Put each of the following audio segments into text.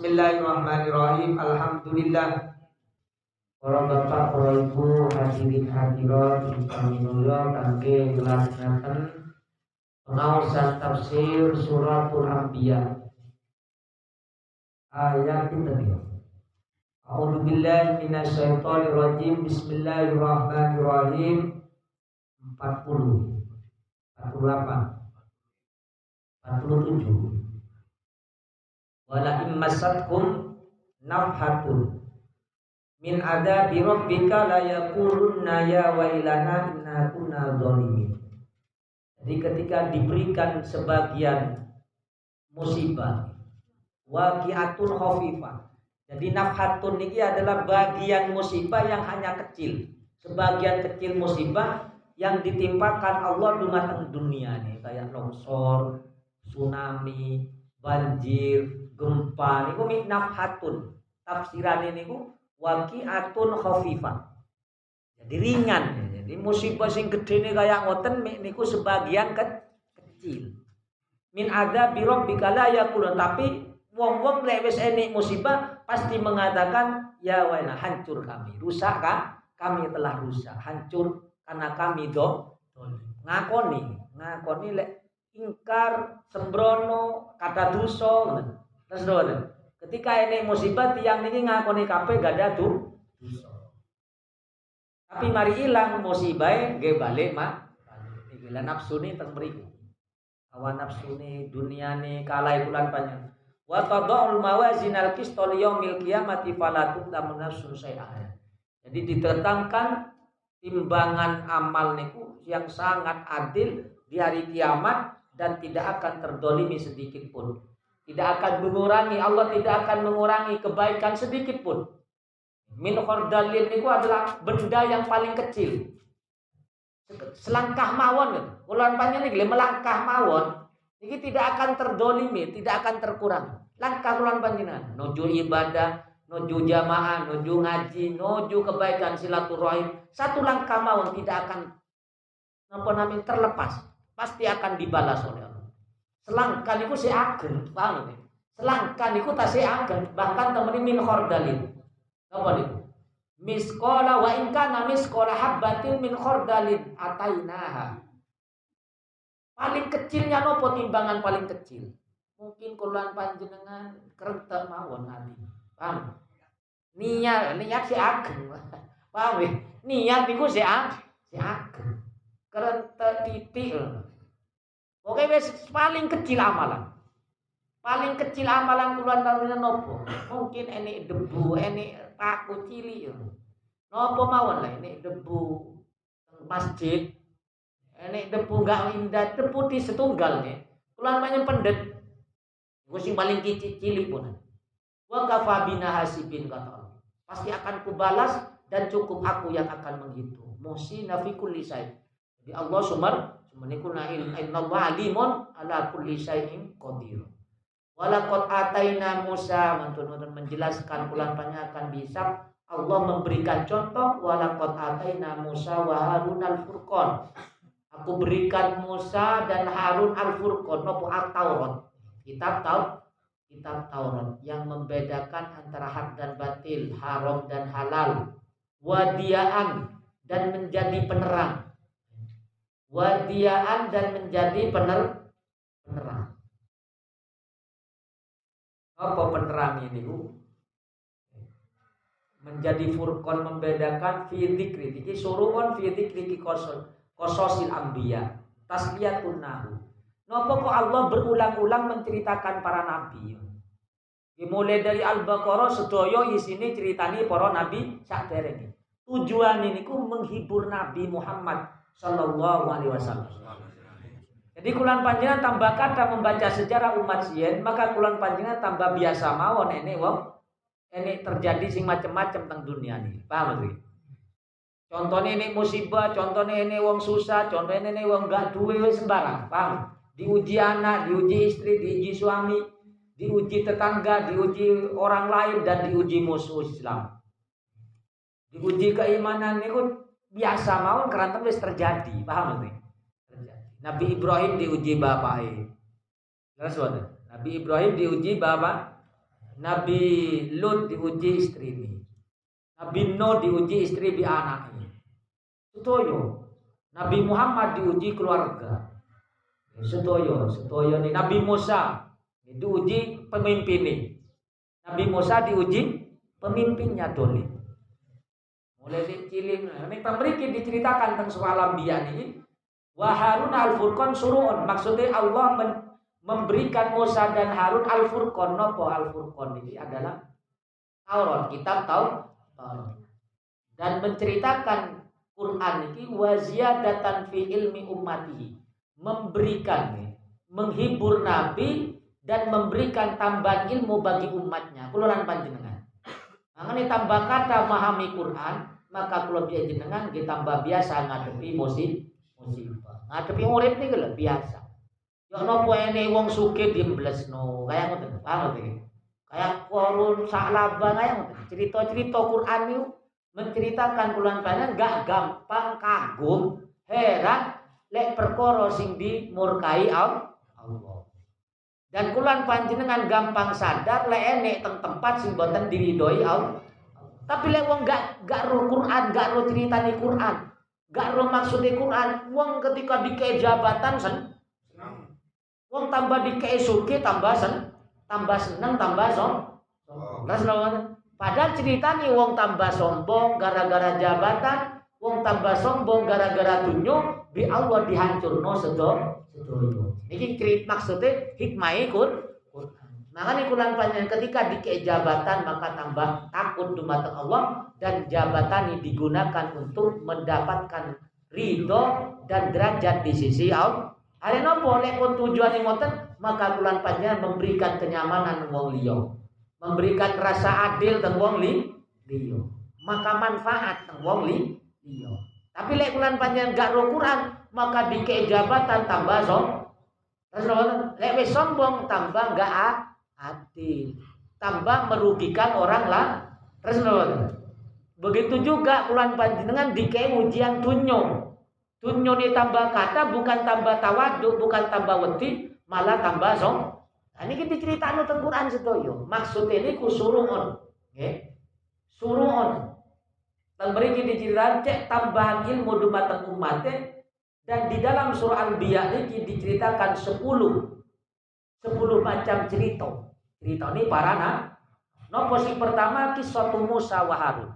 Bismillahirrahmanirrahim. Alhamdulillah. Para bapak, para ibu, hadirin hadirat, mulya kangge nglaksanaken pengawasan tafsir suratul anbiya. Ayat itu A'udzu billahi minasyaitonir rajim. Bismillahirrahmanirrahim. 40 48 47 wala immasatkum nafhatun min adabi rabbika la yaqulunna ya wailana inna kunna zalimin. Jadi ketika diberikan sebagian musibah waqi'atun khafifah. Jadi nafhatun ini adalah bagian musibah yang hanya kecil. Sebagian kecil musibah yang ditimpakan Allah dumateng dunia nih kayak longsor, tsunami, banjir, gempa niku mi nafhatun tafsiran ini ku waqi'atun khafifah jadi ringan. Jadi musibah sing gede ini kayak ngoten niku sebagian ke kecil. Min ada birok bikala ya kulon tapi wong-wong lek wis enik musibah pasti mengatakan ya wena hancur kami. Rusak kan kami telah rusak. Hancur karena kami do ngakoni. Ngakoni lek ingkar sembrono kata duso Terus. Ketika ini musibah tiang ini ngakoni kape gak ada tuh. Tapi mari hilang musibah ge balik mak. Gila nafsu nih teng beriku. Awan nafsu nih dunia nih kalai bulan panjang. Wa tadul mawazin al qistol yaumil qiyamati fala tudlamu nafsun syai'an. Jadi ditetangkan timbangan amal niku yang sangat adil di hari kiamat dan tidak akan terdolimi sedikit pun tidak akan mengurangi Allah tidak akan mengurangi kebaikan sedikit pun. Min khordalin itu adalah benda yang paling kecil. Selangkah mawon ulang panjang ini melangkah mawon ini tidak akan terdolimi tidak akan terkurang. Langkah ulang panjenengan nuju ibadah nuju jamaah nuju ngaji nuju kebaikan silaturahim. Satu langkah mawon tidak akan apa namanya terlepas. Pasti akan dibalas oleh Selangkan niku si ageng, paham ya? Selangkan niku tak si ageng, bahkan temen min khordalin. Apa niku? Miskola wa in kana miskola habbatin min khordalin atainaha. Paling kecilnya nopo timbangan paling kecil. Mungkin kuluan panjenengan kerentek mawon nanti. Paham? Niat, niat si ageng. Paham ya? Niat niku si ageng. Si ageng. Kerentek titik. Oke wes paling kecil amalan. Paling kecil amalan puluhan tahun nopo. Mungkin ini debu, ini paku cili ya. Nopo mawon lah ini debu masjid. Ini debu gak indah, debu di setunggal nih. Puluhan banyak pendet. Gue paling kecil cili pun. Wa kafabina hasibin kata Allah. Pasti akan kubalas dan cukup aku yang akan menghitung. Musi nafikul lisai. Jadi Allah sumar Meniku na innallaha alimun ala kulli syai'in qadir. Walaqad ataina Musa mantun menjelaskan ulang akan bisa Allah memberikan contoh walaqad ataina Musa wa Harun al-Furqan. Aku berikan Musa dan Harun al-Furqan nopo at-Taurat. Kitab Taurat kitab Taurat yang membedakan antara hak dan batil, haram dan halal, wadiaan dan menjadi penerang wadiaan dan menjadi pener penerang. Apa penerang ini? Menjadi furqon membedakan fizik kritiki suruhon fizik kritiki kososil ambia tasliyatun nahu. Napa kok Allah berulang-ulang menceritakan para nabi? Dimulai dari Al-Baqarah sedoyo isini ceritani para nabi sak dereng. Tujuan ini ku menghibur Nabi Muhammad Sallallahu Alaihi Wasallam. Jadi kulan panjenengan tambah kata membaca sejarah umat sien, maka kulan panjenengan tambah biasa mawon ini wong ini terjadi sing macam-macam tentang dunia ini. Paham lagi? Contohnya ini musibah, contohnya ini wong susah, contohnya ini wong gak duwe sembarang, paham? Diuji anak, diuji istri, diuji suami, diuji tetangga, diuji orang lain dan diuji musuh Islam. Diuji keimanan ini biasa mawon keranten wis terjadi paham nggak terjadi Nabi Ibrahim diuji bapak Terus Nabi Ibrahim diuji bapak Nabi Lut diuji istri ini. Nabi Nuh diuji istri bi anaknya. Sedoyo. Nabi Muhammad diuji keluarga. Sedoyo, sedoyo ini Nabi Musa diuji pemimpin ini. Nabi Musa diuji pemimpinnya dolim. Mulai dicilin, ini pemberiki diceritakan tentang soal ini. Wa Harun al Furqan surun. Maksudnya Allah memberikan Musa dan Harun al Furqan. Nopo al Furqan ini adalah Taurat, kitab Taurat. Dan menceritakan Quran ini waziyadatan fi ilmi ummatihi. Memberikan menghibur Nabi dan memberikan tambahan ilmu bagi umatnya. Kuluran panjenengan. Angane tambah kata memahami Quran, maka kalau dia jenengan ditambah biasa ngadepi musib musibah. Ngadepi urip niku lho biasa. Yo napa ene wong sugih diemblesno, kaya ngoten. Paham ngoten Kayak korun saklaba kaya ngoten. Cerita-cerita Quran niku menceritakan bulan banyak gak gampang kagum, heran lek perkara sing dimurkai Allah. Dan kulan panjenengan gampang sadar lek enek teng tempat sing boten diridhoi Allah. Tapi lek wong gak gak roh Quran, gak roh ceritane Quran, gak roh maksudnya Quran, wong ketika dikei jabatan sen Wong tambah dikei suki tambah sen, tambah seneng, tambah som. Terus Padahal ceritanya wong tambah sombong gara-gara jabatan, wong tambah sombong gara-gara tunjuk, bi Allah dihancurno sedoyo. Ini krit maksudnya hikmah ikut Makanya kulan panjang ketika di jabatan maka tambah takut dumateng Allah dan jabatan ini digunakan untuk mendapatkan ridho dan derajat di sisi Allah. Ada nopo pun tujuan yang ngoten maka kulan panjang memberikan kenyamanan wong liyo, memberikan rasa adil teng wong li liyo, maka manfaat teng wong li liyo. Tapi lek kulan panjang gak roh Quran maka di jabatan tambah som. Lek wis sombong tambah enggak adil, tambah merugikan orang lah. Terus Begitu juga bulan panjenengan di ujian tunyo. Tunyo ditambah kata bukan tambah tawadu, bukan tambah wedi, malah tambah som. Nah, ini kita cerita anu Quran sedoyo. Maksud ini ku suruhon. Nggih. Suruhon. Dan beri diceritakan cek tambahan ilmu dumateng umatnya dan di dalam surah Al-Anbiya ini diceritakan 10 10 macam cerita. Cerita ini para nak. Nopo sing pertama kisah Musa wa Harun.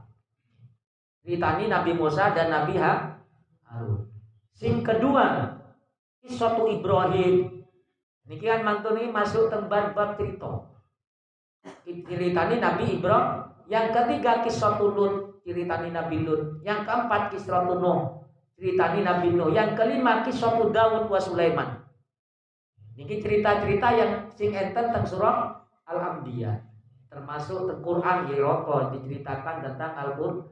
Ini Nabi Musa dan Nabi Harun. Sing kedua kisah Ibrahim. Nikian mantuni masuk tempat bab cerita. Cerita ini Nabi Ibrahim. Yang ketiga kisah Lut. Cerita ini Nabi Lut. Yang keempat kisah Nuh ceritani Nabi Nuh. Yang kelima kisah Daud wa Sulaiman. Ini cerita-cerita yang sing enten tentang surah Al-Anbiya. Termasuk tentang Quran Yeroko diceritakan tentang Al-Qur'an.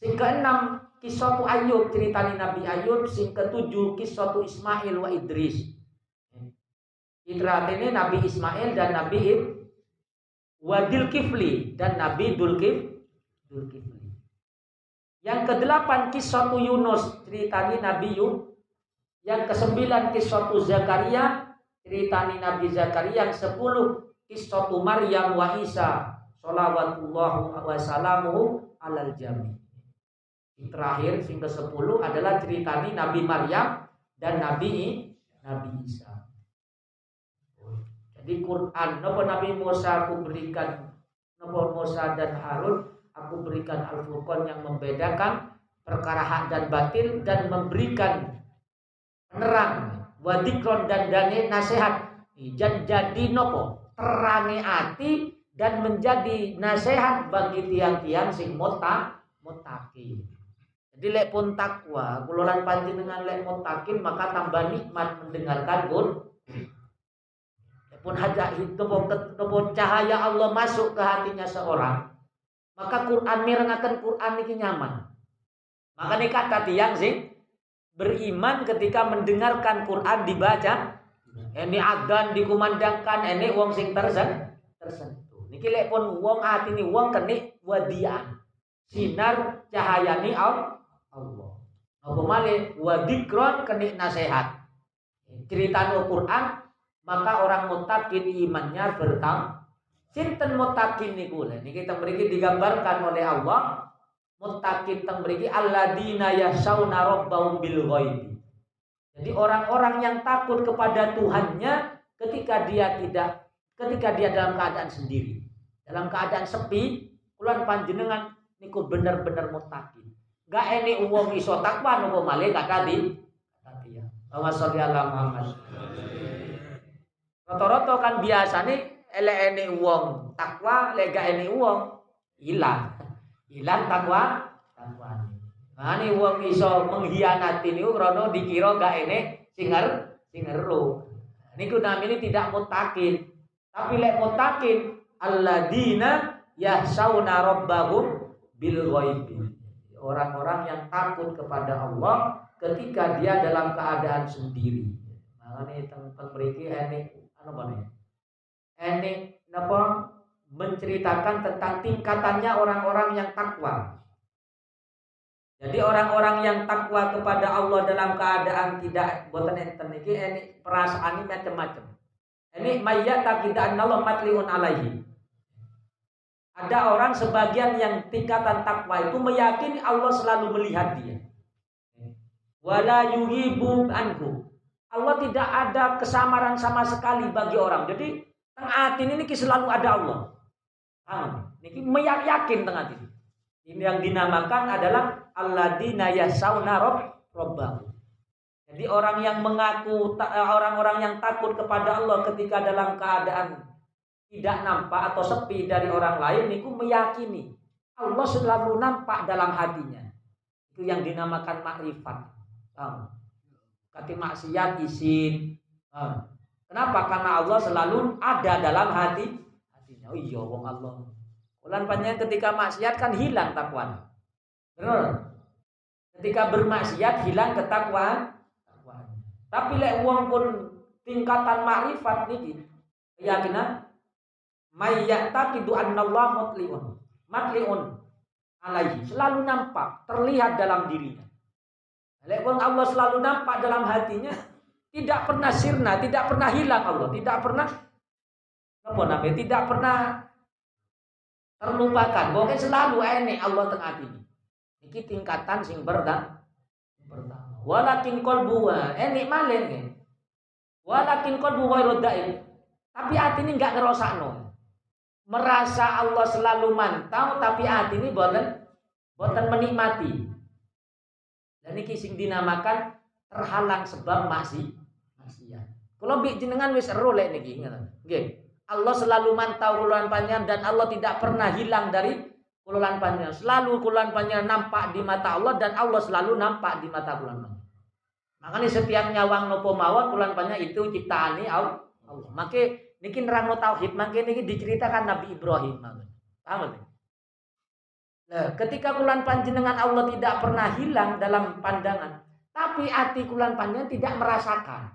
Sing keenam kisah Ayub ceritani Nabi Ayub. Sing ketujuh kisah Ismail wa Idris. Itrat ini Nabi Ismail dan Nabi Ib Wadil Kifli dan Nabi Dulkif Dulkifli. Yang kedelapan kisah Yunus ceritani Nabi Yunus. Yang kesembilan kisah Zakaria ceritani Nabi Zakaria. Yang sepuluh kisah Maryam wa Isa salawatullah wa salamuhu alal jami. Yang terakhir sing ke sepuluh adalah ceritani Nabi Maryam dan Nabi Nabi Isa. Jadi Quran nopo Nabi Musa aku berikan nopo Musa dan Harun aku berikan Al-Furqan yang membedakan perkara hak dan batil dan memberikan penerang wadikron dan dane nasihat dan jadi nopo terangi hati dan menjadi nasihat bagi tiang-tiang sing mota mutaki. Jadi lek pun takwa, kulolan dengan lek mutakin maka tambah nikmat mendengarkan pun pun hajat itu pun cahaya Allah masuk ke hatinya seorang maka Quran mirengaken Quran ini nyaman. Maka ini kata tiang sih beriman ketika mendengarkan Quran dibaca, ini agan dikumandangkan, ini wong sing tersen tersentuh. Niki lek pun wong hati ini wong kene wadian. Sinar cahayani Allah. Apa malih wadikron kene nasihat. Cerita Al Quran maka orang mutakin imannya bertambah Sinten mutakin niku lho. Niki teng mriki digambarkan oleh Allah mutakin teng mriki alladzina yashauna rabbahum bil ghaibi. Jadi orang-orang yang takut kepada Tuhannya ketika dia tidak ketika dia dalam keadaan sendiri, dalam keadaan sepi, kulan panjenengan niku bener-bener mutakin. Gak ini uang iso takwa nopo malih kata di kata dia. Allahumma sholli ala Muhammad. Rata-rata kan biasa nih elek ene wong takwa lega ene wong hilang hilang takwa takwa nah ini wong iso mengkhianati niku krana dikira gak ene singer singeru niku namine tidak mutakin tapi lek mutakin alladzina yahsauna rabbahum bil ghaibi orang-orang yang takut kepada Allah ketika dia dalam keadaan sendiri. Nah, ini tentang mriki ini apa nih? ini napa menceritakan tentang tingkatannya orang-orang yang takwa. Jadi orang-orang yang takwa kepada Allah dalam keadaan tidak boten enten iki ini perasaan ini macam-macam. Ini mayat tak kita Allah matliun alaihi. Ada orang sebagian yang tingkatan takwa itu meyakini Allah selalu melihat dia. Wala yuhibu anhu. Allah tidak ada kesamaran sama sekali bagi orang. Jadi Teng atin ini selalu ada Allah. Paham? Niki meyakin teng atin. Ini yang dinamakan adalah alladzina yasawna rabbahu. Jadi orang yang mengaku eh, orang-orang yang takut kepada Allah ketika dalam keadaan tidak nampak atau sepi dari orang lain niku meyakini Allah selalu nampak dalam hatinya. Itu yang dinamakan makrifat. Paham? Kati maksiat. Paham? Kenapa? Karena Allah selalu ada dalam hati hatinya. Oh iya wong Allah. Ulan panjang ketika maksiat kan hilang takwa. Benar. Ketika bermaksiat hilang ketakwaan. Tapi lek wong pun tingkatan makrifat niki keyakinan may ya'taqidu Allah mutliun. Matliun alaihi. Selalu nampak, terlihat dalam dirinya. Lek wong Allah selalu nampak dalam hatinya, tidak pernah sirna, tidak pernah hilang Allah, tidak pernah apa namanya? Tidak pernah terlupakan. Pokoknya selalu ini Allah tengah ini. Ini tingkatan sing pertama. Pertama. Walakin qalbu ini malin ya. Walakin qalbu ghairu Tapi hati ini enggak ngerosakno. Merasa Allah selalu mantau tapi hati ini boten boten menikmati. Dan ini sing dinamakan terhalang sebab masih maksiat. Kalau bi jenengan wis ero lek niki Nggih. Allah selalu mantau kuluan panjang dan Allah tidak pernah hilang dari kuluan panjang. Selalu kuluan panjang nampak di mata Allah dan Allah selalu nampak di mata kuluan panjang. Makanya setiap nyawang nopo mawon kuluan panjang itu ciptaane Allah. Maka niki nerangno tauhid, maka niki diceritakan Nabi Ibrahim. Paham Nah, ketika kulan panjenengan Allah tidak pernah hilang dalam pandangan, tapi hati kulan panjenengan tidak merasakan.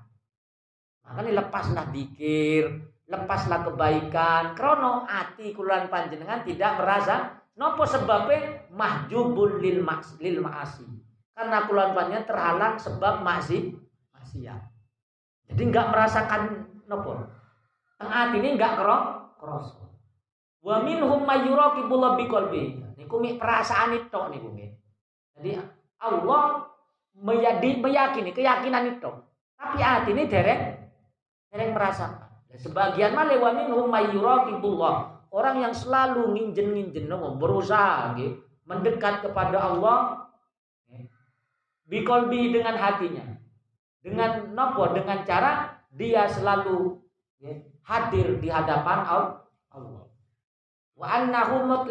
Makanya lepaslah dikir, lepaslah kebaikan. Krono hati kulan panjenengan tidak merasa nopo sebabnya mahjubun lil maks lil maasi. Karena kulan panjenengan terhalang sebab maksi maksiat. Jadi nggak merasakan nopo. Teng ini nggak kerok keros. Wa minhum mayyuraqibu bi qalbi. Niku perasaan itu niku nggih. Jadi Allah meyakini keyakinan itu. Tapi hati ini derek Dereng merasakan. Sebagian mah lewa minhum mayyuraqibullah. Orang yang selalu nginjen-nginjen berusaha gitu, mendekat kepada Allah bikolbi dengan hatinya. Dengan nopo dengan cara dia selalu hadir di hadapan Allah. Wa annahu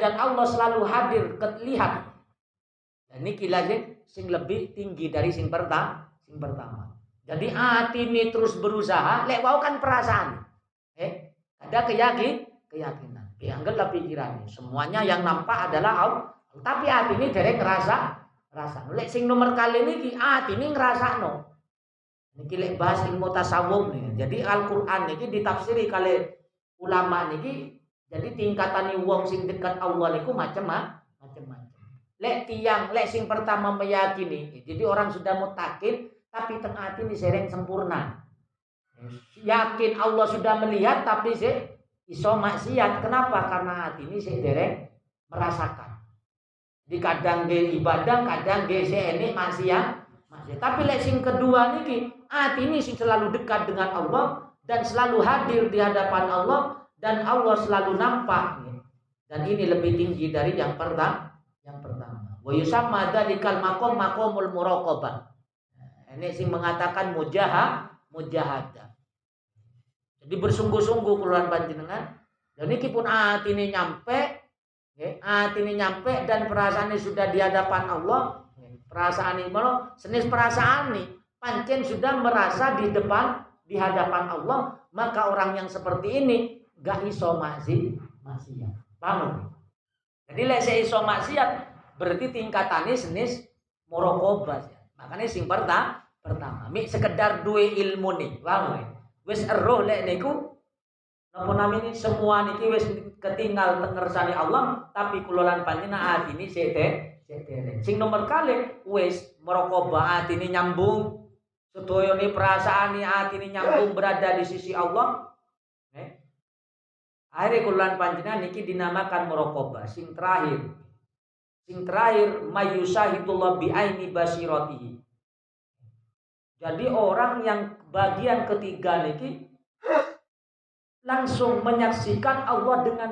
dan Allah selalu hadir kelihat. Dan ini kilajeng sing lebih tinggi dari sing pertama, sing pertama. Jadi hati ini terus berusaha, lek wau kan perasaan. Eh, ada keyakin, keyakinan. Dianggaplah pikirannya. Semuanya yang nampak adalah Allah. Tapi hati ini dari ngerasa, rasa. Lek sing nomor kali ini hati ini ngerasa no. Ini lek bahas ilmu tasawuf nih. Jadi Al-Qur'an ini ditafsiri kali ulama niki jadi tingkatan wong sing dekat Allah niku macam-macam. Lek tiang, lek sing pertama meyakini. Jadi orang sudah mutakin, tapi tengah hati ini sering sempurna. Yakin Allah sudah melihat tapi se iso maksiat. Kenapa? Karena hati ini sik dereng merasakan. Di kadang ge ibadah, kadang ge ini maksiat. Maksiat. Tapi lek sing kedua niki, hati ini sing selalu dekat dengan Allah dan selalu hadir di hadapan Allah dan Allah selalu nampak. Dan ini lebih tinggi dari yang pertama. Yang pertama. Wa yusamma dzalikal maqam maqamul muraqabah. Ini sing mengatakan mujahah, mujahadah. Jadi bersungguh-sungguh keluar panjenengan. Dan ini pun hati ini nyampe, hati ini nyampe dan perasaan ini sudah di hadapan Allah. Perasaan ini malah senis perasaan ini pancen sudah merasa di depan di hadapan Allah, maka orang yang seperti ini gak iso maksiat. Maksiat. Paham? Jadi lek iso maksiat berarti tingkatannya senis morokobas. Makanya sing pertama pertama. Mi sekedar dua ilmu nih, paham Wis eroh lek niku napa namine semua niki wis ketinggal tengersani Allah, tapi kulolan panjenengan ini sete sete. Sing nomor kali wis merokobah ini nyambung sedaya ni perasaan ni ini nyambung berada di sisi Allah. Eh? Akhirnya kulolan panjenengan niki dinamakan merokobah. Sing terakhir, sing terakhir mayusahidullah bi aini basiratihi jadi orang yang bagian ketiga niki langsung menyaksikan Allah dengan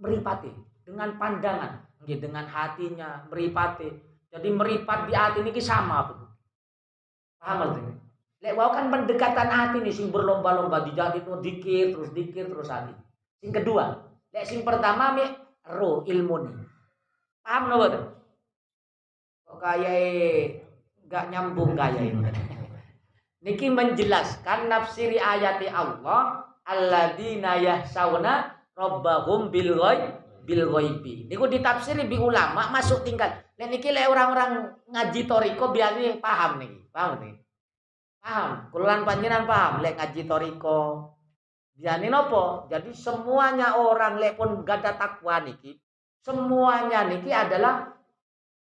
meripati, dengan pandangan, dengan hatinya meripati. Jadi meripat di hati niki sama pun. Paham itu? Lek wau kan pendekatan hati nih sing berlomba-lomba dijadi itu dikir terus dikir terus hati. Sing kedua, lek sing pertama mi roh ilmu nih. Paham nggak tuh? Kok kayak gak nyambung kayak ini. Niki menjelaskan nafsiri ayati Allah alladzina yahsauna rabbahum bil ghaib bil ghaibi. Niku ditafsiri bi ulama masuk tingkat. Nek niki le orang-orang ngaji toriko biasanya paham nih, paham nih. Paham, kululan panjenengan paham lek ngaji toriko. Biasanya nopo? Jadi semuanya orang lek pun gada takwa niki, semuanya niki adalah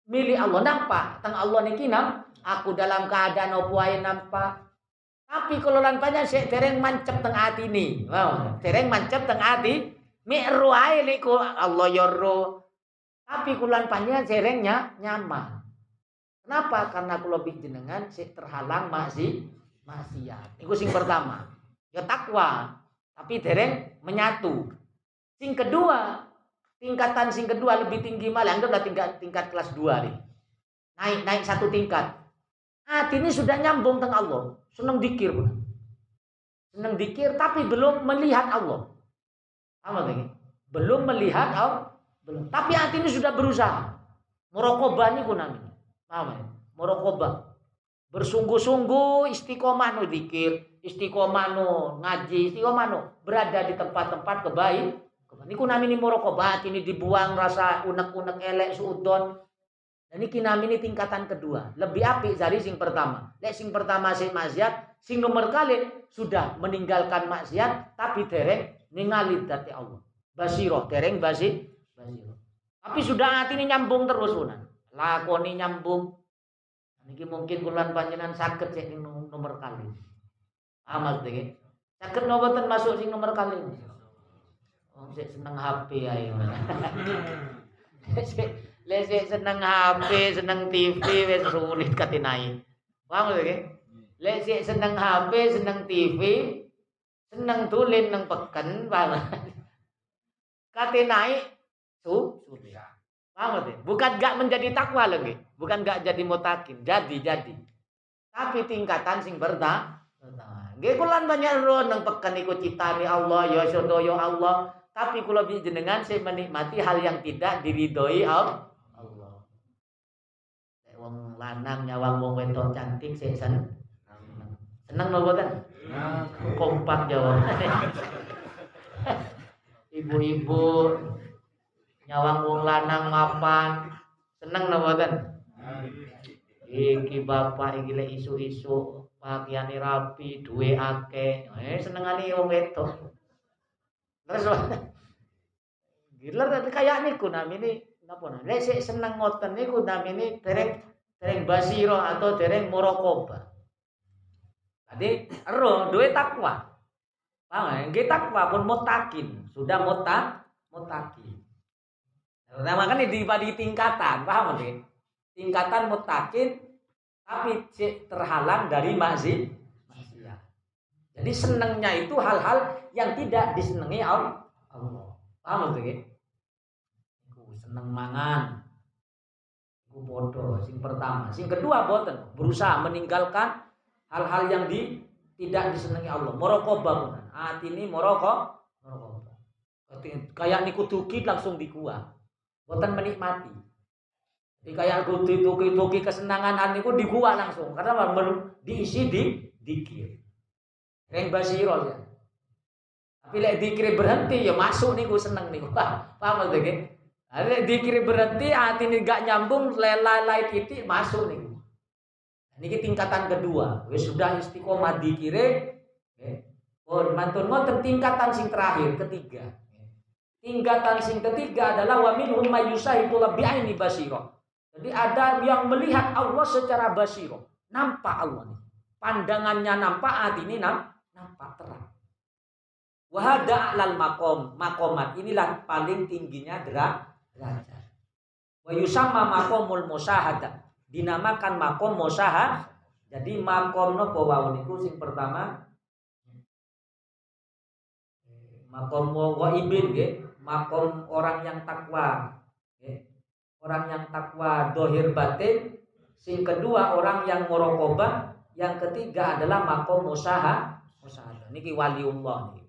milik Allah nampak. Tang Allah niki nam, aku dalam keadaan opo ae nampak tapi kalau lampanya saya tereng mancep tengah hati ini. Wow, tereng mancep tengah hati. Mi ruai liku Allah yoro. Tapi kulan panjang serengnya nyaman. Kenapa? Karena kalau jenengan si terhalang masih maksiat. Itu sing pertama. Ya takwa. Tapi tereng menyatu. Sing kedua, tingkatan sing kedua lebih tinggi malah anggaplah tingkat tingkat kelas 2 nih. Naik naik satu tingkat. Hati ini sudah nyambung tentang Allah. Senang dikir. Senang dikir tapi belum melihat Allah. Apa lagi? Belum melihat Allah. Belum. Tapi hati ini sudah berusaha. Merokobah ini kunami. Apa? Merokobah. Bersungguh-sungguh istiqomah no dikir. Istiqomah no ngaji. Istiqomah no berada di tempat-tempat kebaik. Ini kunami ini merokobah. Ini dibuang rasa unek-unek elek suudon ini kinami ini tingkatan kedua. Lebih api dari sing pertama. Lek sing pertama sing maksiat, sing nomor kali sudah meninggalkan maksiat tapi dereng ningali dati Allah. Basiro dereng basi basiro. Tapi sudah hati ini nyambung terus punan. Lakoni nyambung. Niki mungkin kulan panjenengan sakit sih nomor kali. Amal deh. Sakit nobotan masuk sing nomor kali. Oh, seneng HP ayo. Lese seneng HP, seneng TV, wes sulit katinai. Paham lagi? Lese seneng HP, seneng TV, seneng tulen nang peken, paham? Katinai su sudah. Paham lagi? Bukan gak menjadi takwa lagi, bukan gak jadi mutakin, jadi jadi. Tapi tingkatan sing berta, Nggih kulan banyak ron nang peken iku citani Allah ya sedaya Allah. Tapi kula jenengan saya menikmati hal yang tidak diridhoi Allah lanang nyawang wong wedok cantik sik seneng. Seneng lho boten? Kompak jawab. Ibu-ibu nyawang wong lanang mapan seneng lho boten? Iki bapak iki lek isu-isu pakaiane rapi, duwe akeh. Eh senengane wong wedok. Terus Gila kayak niku namine napa Lek sik seneng ngoten niku namine dereng dereng basiro atau dereng morokoba. Tadi ero duwe takwa. Paham? Nggih takwa pun mutakin, sudah mutak mutaki. Nah, makanya di, di tingkatan, paham nih? Tingkatan mutakin tapi terhalang dari maksiat. Jadi senangnya itu hal-hal yang tidak disenangi Allah. Paham tuh seneng mangan. Bodoh, sing pertama. Sing kedua boten, berusaha meninggalkan hal-hal yang di tidak disenangi Allah. Morokoba Hati ini moroko, morokoba. Kayak niku tuki langsung dikuah. Boten menikmati. Jadi kayak tuki-tuki kesenangan niku dikuah langsung. Karena diisi di dikir. Reng basiro ya. Tapi lek dikir berhenti ya masuk niku seneng niku. Paham lagi? Lek dikir berhenti hati ini gak nyambung lelai titik masuk niku. Ini tingkatan kedua. Wis sudah istiqomah dikire. Oh, mantun ngoten tingkatan sing terakhir ketiga. Tingkatan sing ketiga adalah wa minhum mayyusahidu bi'aini basiro. Jadi ada yang melihat Allah secara basiro. Nampak Allah nih. Pandangannya nampak, hati ini nampak terang. Wahada alal makom makomat inilah paling tingginya derajat. Wa yusamma makomul musahada dinamakan makom musahad. Jadi makom nopo wau niku sing pertama makom ibin nggih, makom orang yang takwa. Orang yang takwa dohir batin. Sing kedua orang yang muraqabah, yang ketiga adalah makom usaha musyahadah. Niki waliullah niki.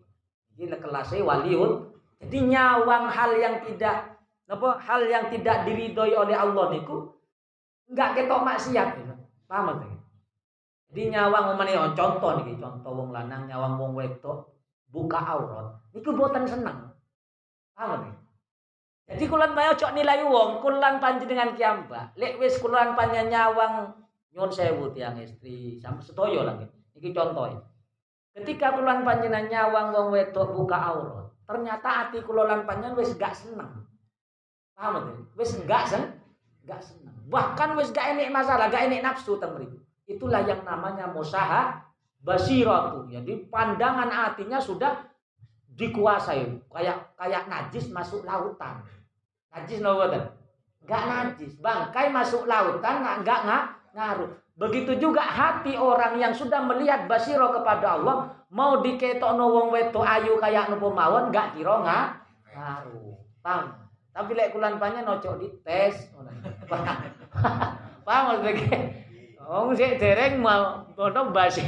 Kelasnya waliul. Jadi nyawang hal yang tidak apa hal yang tidak diridhoi oleh Allah niku enggak ketok maksiat gitu. Paham ya? Jadi nyawang umane oh, contoh niki contoh wong lanang nyawang wong wedok buka aurat niku boten seneng. Paham ya? Jadi kulan bayo cok nilai wong, kulan panjenengan kiamba. Lek wis kulan panjenengan nyawang nyun sewu tiang istri sampai setoyo lagi. Iki contoh ya. Ketika kulan panjenengan nyawang wong wedok buka aurat, ternyata hati kulolan panjenengan wis gak seneng. Paham ya? Wis gak sen, gak seneng. Bahkan wis gak enek masalah, gak enek nafsu teng Itulah yang namanya musaha basiratu. Jadi pandangan hatinya sudah dikuasai. Kayak kayak najis masuk lautan. Najis no Gak najis. Bangkai masuk lautan nggak nggak ngaruh. Begitu juga hati orang yang sudah melihat basiro kepada Allah mau diketok no wong weto ayu kayak nopo mawon gak kira ngaruh. Paham? Tapi lek kulan panjang nocok di tes. Paham maksudnya? Wong sik dereng mau ono basi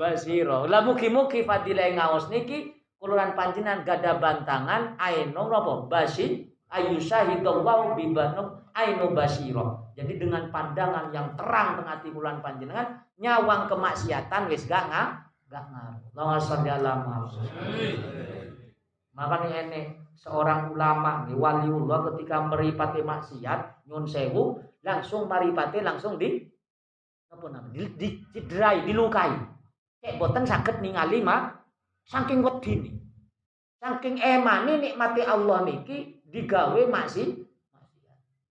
basiro. Lah mugi-mugi fadilah ngaos niki kuluran panjenengan gada bantangan aino napa basi ayu syahidallahu bibanu ainu basiro. Jadi dengan pandangan yang terang tengah timulan panjenengan nyawang kemaksiatan wis gak ngah gak ngaruh. Allahumma sholli ala Makanya ini seorang ulama nih waliullah ketika meripati maksiat nyun sewu langsung maripati langsung di apa namanya di, di cederai dilukai kayak boten sakit ningali mah saking wedine saking emani nikmati Allah niki digawe maksiat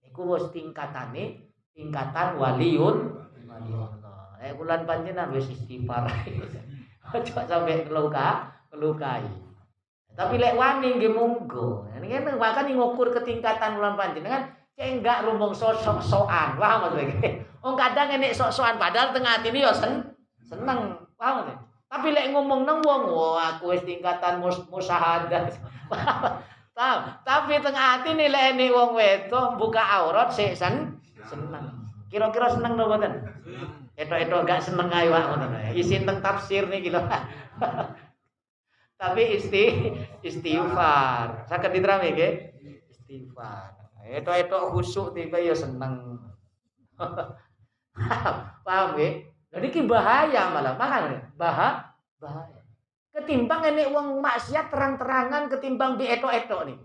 iku wis tingkatane tingkatan waliun waliullah. Eh bulan panjenengan wis istighfar. Aja sampai keluka, kelukai. Tapi lek wani nggih monggo. Ini kan bahkan ngukur ketingkatan bulan panjenengan cek enggak rumbung sok-sokan. Paham maksudnya? Oh kadang enek sok-sokan padahal tengah ini yo sen seneng. Paham maksudnya? Tapi lek ngomong nang wong, wah aku wis tingkatan mus musahadat. Tapi tengah hati nilai ini wong wedok buka aurat sik sen seneng. Kira-kira seneng to mboten? Etok-etok gak seneng ae wae ngono. Isi teng tafsir nih lho. Tapi isti istighfar. Saged diterami nggih? Istighfar. Etok-etok khusuk tiba ya seneng. Paham nggih? Jadi ki bahaya malah, makanya bahaya. bahaya. Ketimbang ini uang maksiat terang-terangan ketimbang di eto-eto nih.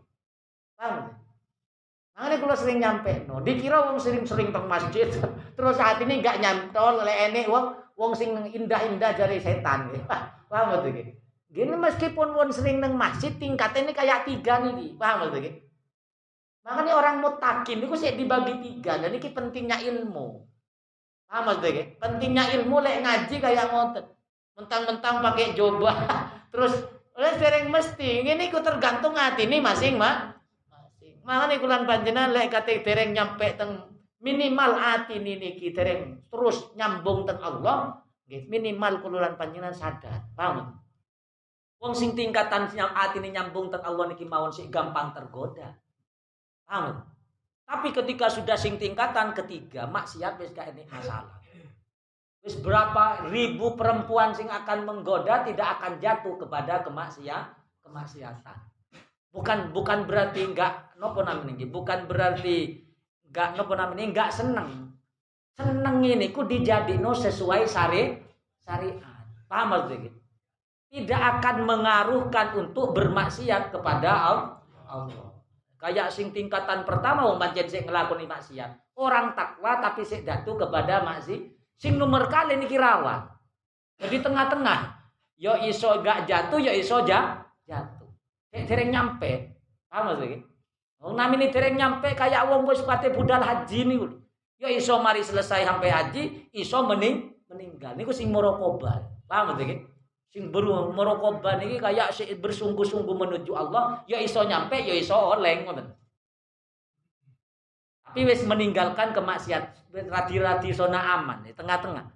Paham? Makanya kalau sering nyampe, no, dikira uang sering-sering teng masjid, terus saat ini gak nyantol oleh ini uang uang sing indah-indah dari setan, paham betul gitu? Gini meskipun uang sering neng masjid, tingkatnya ini kayak tiga nih, paham betul gitu? Makanya orang mutakin itu sih dibagi tiga, jadi pentingnya ilmu. Paham gitu? Pentingnya ilmu lek ngaji kayak ngotot mentang-mentang pakai jubah terus Oleh sering mesti ini ku tergantung hati ini masing mak. Masing. nih kulan panjenengan lek kate dereng nyampe teng minimal hati ini niki dereng terus nyambung teng Allah, minimal kululan panjenengan sadar. Paham? Wong sing tingkatan hati ini nyambung teng Allah niki mawon sih gampang tergoda. Paham? Tapi ketika sudah sing tingkatan ketiga, maksiat wis gak ini masalah. Wis berapa ribu perempuan sing akan menggoda tidak akan jatuh kepada kemaksiat, kemaksiatan. Bukan bukan berarti enggak nopo namanya bukan berarti enggak nopo namanya enggak seneng. Seneng ini ku dijadino sesuai syari syariat. Paham maksudnya? Tidak akan mengaruhkan untuk bermaksiat kepada Allah. Kayak sing tingkatan pertama wong pancen sing nglakoni maksiat. Orang takwa tapi sik datu kepada maksiat. Sing nomor kali niki rawan. Jadi tengah-tengah. Yo iso gak jatuh, yo iso ja, jatuh. Kayak dereng nyampe. Paham maksudnya? Wong namine dereng nyampe kayak wong wis pate budal haji niku. Yo iso mari selesai sampai haji, iso mening meninggal. Niku sing morokoba. Paham maksudnya? Sing beru merokoban iki kayak bersungguh-sungguh menuju Allah ya iso nyampe ya iso oleng ngoten. Tapi wis meninggalkan kemaksiat radi-radi zona aman di tengah-tengah.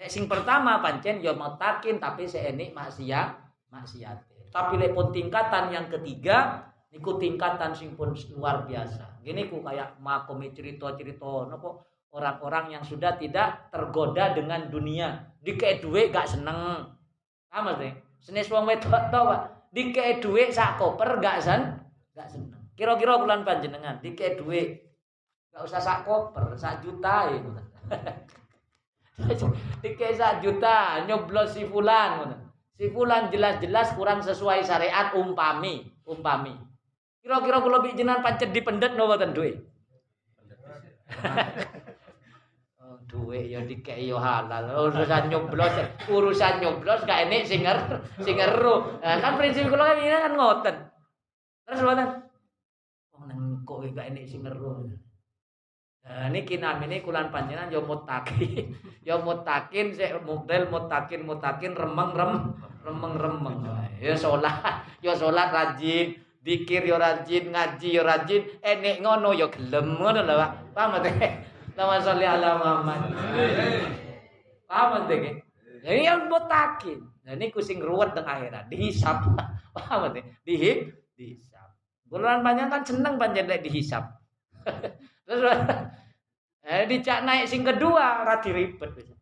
Nek sing pertama pancen ya takin tapi seenik maksiat maksiat. Tapi lek tingkatan yang ketiga niku tingkatan sing pun luar biasa. Gini ku kayak makomi cerita-cerita nopo orang-orang yang sudah tidak tergoda dengan dunia. Di duit gak seneng sama sih. Senis wong wedok to, Pak. Dikek dhuwit sak koper gak sen gak seneng. Kira-kira bulan panjenengan dikek dhuwit gak usah sak koper, sak juta ya. Dikek sak juta nyoblos si fulan ngono. Si fulan jelas-jelas kurang sesuai syariat umpami, umpami. Kira-kira kula jenengan pancet dipendet no mboten dhuwit. Duwe ya dikei yo halal. Urusan nyoblos urusan nyoblos gak enek sing nger sing ngeru. Nah, kan prinsip kula kan ini kan ngoten. Terus mboten wong nang kok gak enek sing ngeru. Nah, ini kinam ini kulan panjenengan yo mutakin, yo mutakin sik model mutakin mutakin remeng rem remeng remeng. Yo salat, yo salat rajin, dikir yo rajin, ngaji yo rajin, enek ngono yo gelem ngono lho Pak. Paham Nama sholli ala Muhammad. Paham teh? Jadi yang botakin. Nah ini kucing ruwet dengan akhirat. Dihisap. Paham teh? Dihip, dihisap. Bulan banyak kan seneng panjang dihisap. Terus eh dicak naik sing kedua rati ribet bisa.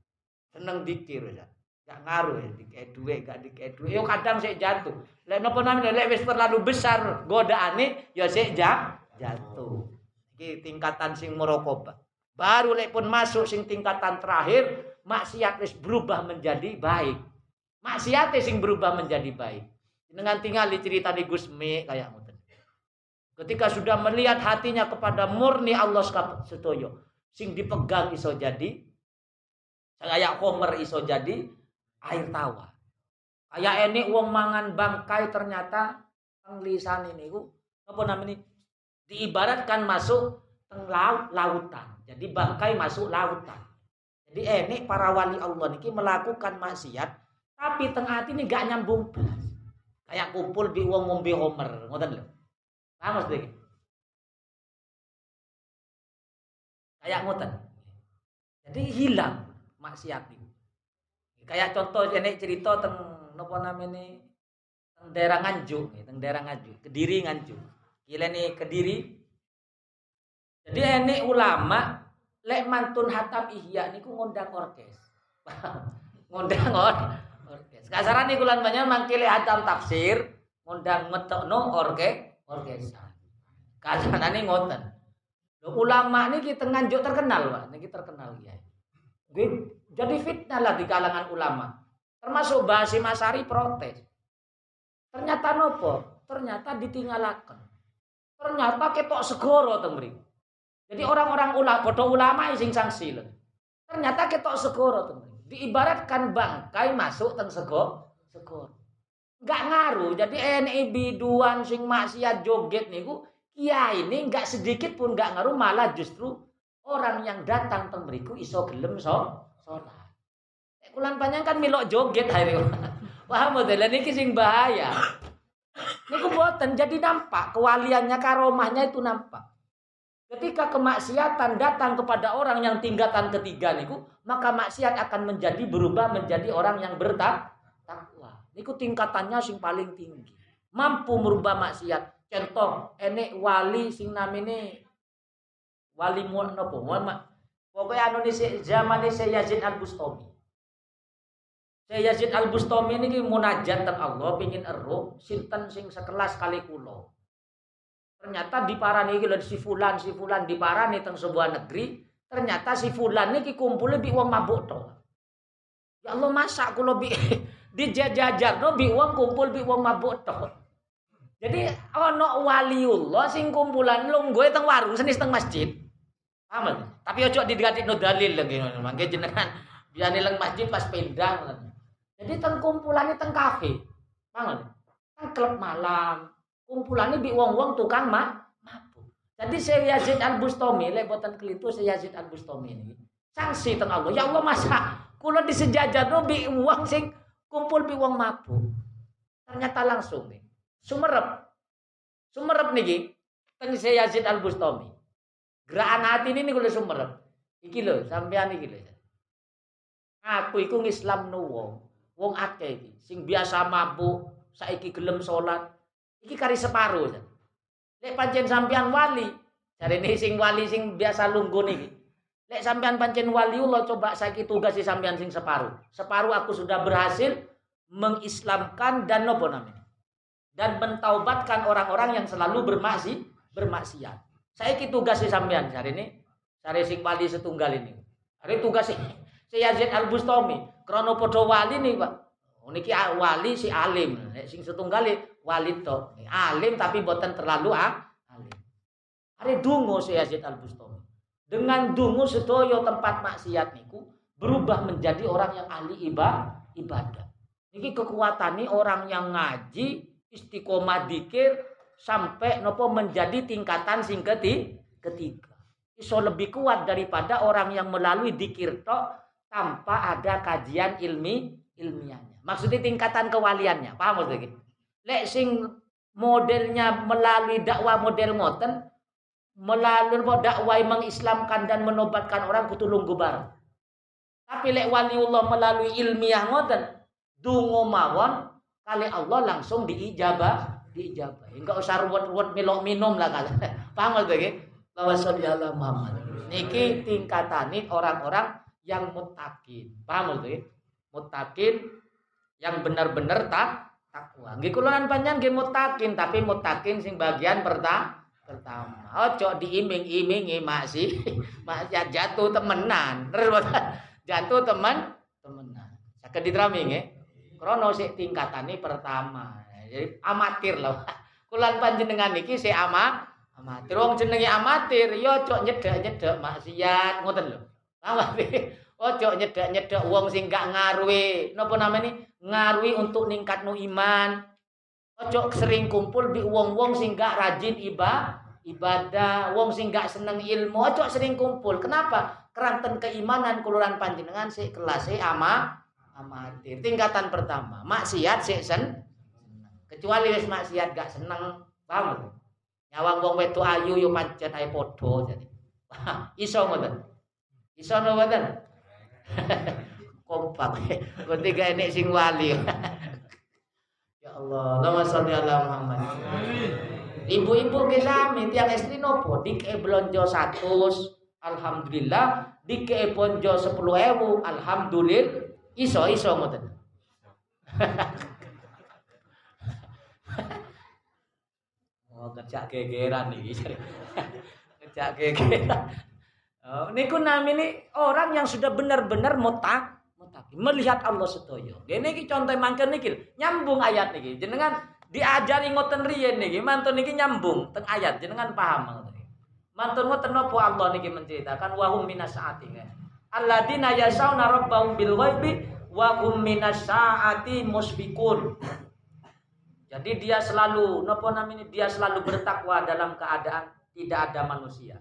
Seneng dikir bisa. Gak ngaruh ya, dikei duit, gak dikei duit. Yo kadang saya jatuh. Lek nopo namanya, lek wis terlalu besar godaane, yo saya jatuh. Iki tingkatan sing merokoba. Baru lek pun masuk sing tingkatan terakhir, maksiat wis berubah menjadi baik. Maksiat sing berubah menjadi baik. Dengan tinggal cerita di Gusmi kayak ngoten. Ketika sudah melihat hatinya kepada murni Allah setoyo, sing dipegang iso jadi kayak komer iso jadi air tawa. Kayak ini uang mangan bangkai ternyata penglisan ini ku apa namanya diibaratkan masuk laut lautan. Jadi bangkai masuk lautan. Jadi enek para wali Allah niki melakukan maksiat tapi tengah hati ini gak nyambung belas. Kayak kumpul di uang ngombe homer, ngoten lho. Paham maksudnya? Kayak ngoten. Jadi hilang maksiat itu. Kayak contoh enek cerita teng napa namanya teng daerah Nganjuk, teng daerah Nganjuk, Kediri Nganjuk. Kile nih Kediri jadi ini ulama lek mantun hatam ihya niku ngundang orkes. ngundang orkes. Kasaran niku lan banyak mangkile hatam tafsir ngundang metokno orke orkesan. Kasarane ngoten. Ulama niki nganjuk terkenal, Pak. Niki terkenal ya. Jadi fitnah lah di kalangan ulama. Termasuk Basim Masari protes. Ternyata nopo? Ternyata ditinggalakan. Ternyata ketok segoro teng jadi orang-orang ulama, bodoh ulama sing sanksi loh. Ternyata ketok segoro tuh. Diibaratkan bangkai masuk teng sego, segoro. Enggak ngaruh. Jadi ini biduan sing maksiat joget niku kiai ini enggak sedikit pun enggak ngaruh malah justru orang yang datang teng mriku iso gelem so salat. Kulan panjang kan milok joget hari. Wah model ini sing bahaya. Niku boten jadi nampak kewaliannya karomahnya itu nampak. Ketika kemaksiatan datang kepada orang yang tingkatan ketiga niku, maka maksiat akan menjadi berubah menjadi orang yang bertakwa. Niku tingkatannya sing paling tinggi. Mampu merubah maksiat. Contoh, enek wali sing namine wali mu napa? Pokoknya anu zaman ini Yazid Al Bustami. Saya Yazid Al Bustami ini munajat Allah pingin eruh sinten sing sekelas kali kulo. Ternyata di parani iki si fulan si fulan di parani teng sebuah negeri, ternyata si fulan ini kumpul lebih uang mabuk to. Ya Allah masa kulo bi dijajar no bi uang kumpul bi uang mabuk to. Jadi ono waliullah sing kumpulan lungguh teng warung senis teng masjid. Paham? Tapi ojo diganti no dalil lagi mangke jenengan biar nileng masjid pas pindah jadi teng kumpulannya teng kafe. Pangan. Teng klub malam. Kumpulannya di wong-wong tukang mak mabuk. Jadi saya Yazid Al Bustami, lebotan kelitu saya Yazid Al Bustami ini. Sanksi teng Allah. Ya Allah masa kula no bi uang sing kumpul bi wong mabuk. Ternyata langsung nih. Sumerep. Sumerep nih teng saya Yazid Al Bustami. Gerakan hati ini kula sumerep. Iki lho, sampean iki lho. Aku iku Islam nu wong wong akeh iki sing biasa mabuk saiki gelem salat iki kari separo lek pancen sampean wali jarene sing wali sing biasa lungguh niki. Lek sampean pancen wali Allah coba saiki tugasi sampean sing separuh. Separuh aku sudah berhasil mengislamkan dan nopo namanya? Dan mentaubatkan orang-orang yang selalu bermaksi bermaksiat. Saiki tugasi sampean jarene cari sing wali setunggal ini. Hari tugas si Yazid Al Bustami Krono podo wali nih Pak. Oh, niki wali si alim. Sing setunggal wali to. Alim tapi boten terlalu ah, alim. Hari dungo si Yazid Al Bustami. Dengan dungo sedoyo tempat maksiat niku berubah menjadi orang yang ahli ibadah. Niki kekuatan nih orang yang ngaji istiqomah dikir sampai nopo menjadi tingkatan sing ketiga. Iso lebih kuat daripada orang yang melalui dikir tok tanpa ada kajian ilmi ilmiahnya. Maksudnya tingkatan kewaliannya. Paham maksudnya? Lek sing modelnya melalui dakwah model ngoten melalui dakwah mengislamkan dan menobatkan orang kudu lunggu bareng. Tapi lek waliullah melalui ilmiah ngoten dungo mawon kali Allah langsung diijabah diijabah. Enggak usah ruwet-ruwet milok minum lah kan. Paham maksudnya? Lawasallallahu Muhammad. Niki tingkatani orang-orang yang mutakin. Paham itu ya? Mutakin yang benar-benar tak takwa. Nggih kula panjang nggih mutakin, tapi mutakin sing bagian pertama pertama. Ojo diiming-imingi maksi, maksiat jatuh temenan. Jatuh teman temenan. Saged diterami nggih. Krono sik tingkatane pertama. Jadi amatir loh. Kulan panjenengan niki sik ama amatir. Wong jenenge amatir ya cok nyedek-nyedek maksiat ngoten lho. Ojo nyedek-nyedek wong sing gak ngaruhi. Napa namanya? Ngaruhi untuk ningkatno iman. Ojo sering kumpul di wong-wong sing gak rajin ibadah ibadah, wong sing gak seneng ilmu, ojo sering kumpul. Kenapa? Keranten keimanan kuluran panjenengan si kelas si ama amatir. Tingkatan pertama, maksiat si sen kecuali wis maksiat gak seneng, paham? Nyawang wong wetu ayu yo pancen ae padha jadi. Iso ngoten. Iso mboten? Kompak. Ketiga ini sing wali. ya Allah, Allahumma sholli ala Muhammad. Ibu-ibu ke sami tiang istri nopo dike blonjo 100 alhamdulillah dike bonjo 10.000 alhamdulillah iso iso ngoten. oh kerja gegeran nih. kerja gegeran. Oh, niku namini orang yang sudah benar-benar mutak melihat Allah sedoyo. Ini ki contoh mangke niki nyambung ayat niki. Jenengan diajari ngoten riyen niki, mantun niki nyambung teng ayat jenengan paham. Mantun ngoten napa Allah niki menceritakan wa hum minas saati kan. Alladzina yasawna rabbahum bil ghaibi wa hum minas saati. Jadi dia selalu napa namanya dia selalu bertakwa dalam keadaan tidak ada manusia.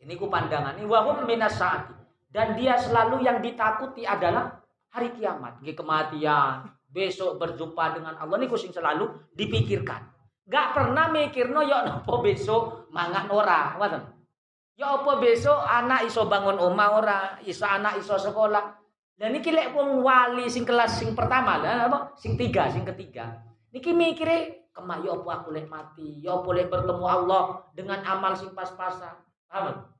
Ini ku pandangan ini wahum minas saati. Dan dia selalu yang ditakuti adalah hari kiamat, kematian, besok berjumpa dengan Allah ini kucing selalu dipikirkan. Gak pernah mikir no yo nopo besok mangan ora, ngoten. Ya apa besok anak iso bangun omah ora, iso anak iso sekolah. Dan niki lek wong wali sing kelas sing pertama lah apa? Sing tiga, sing ketiga. Niki mikire kemah yo apa aku lek mati, yo apa lek bertemu Allah dengan amal sing pas-pasan. Paham?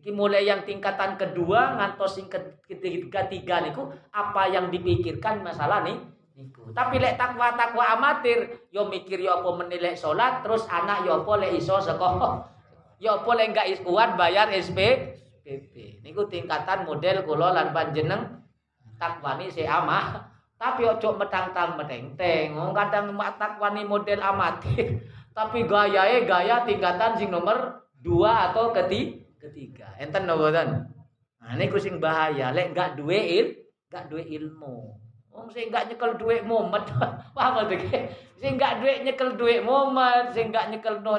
Iki mulai yang tingkatan kedua ngantos sing ketiga tiga niku apa yang dipikirkan masalah nih niku. Tapi lek takwa takwa amatir yo mikir yo apa menilai sholat terus anak yo apa lek iso sekolah yo apa lek enggak kuat bayar SP PP. Niku tingkatan model kula lan panjeneng takwani si amah tapi ojo metang-tang meteng-teng. Wong kadang takwani model amatir tapi gayae gaya tingkatan sing nomor dua atau ketiga ketiga. Enten noboten. Nah niku sing bahaya. Lek enggak duwe il, enggak duwe ilmu. Wong sing enggak nyekel duit momet. Paham to Sing enggak duit nyekel duit momet, sing enggak nyekel no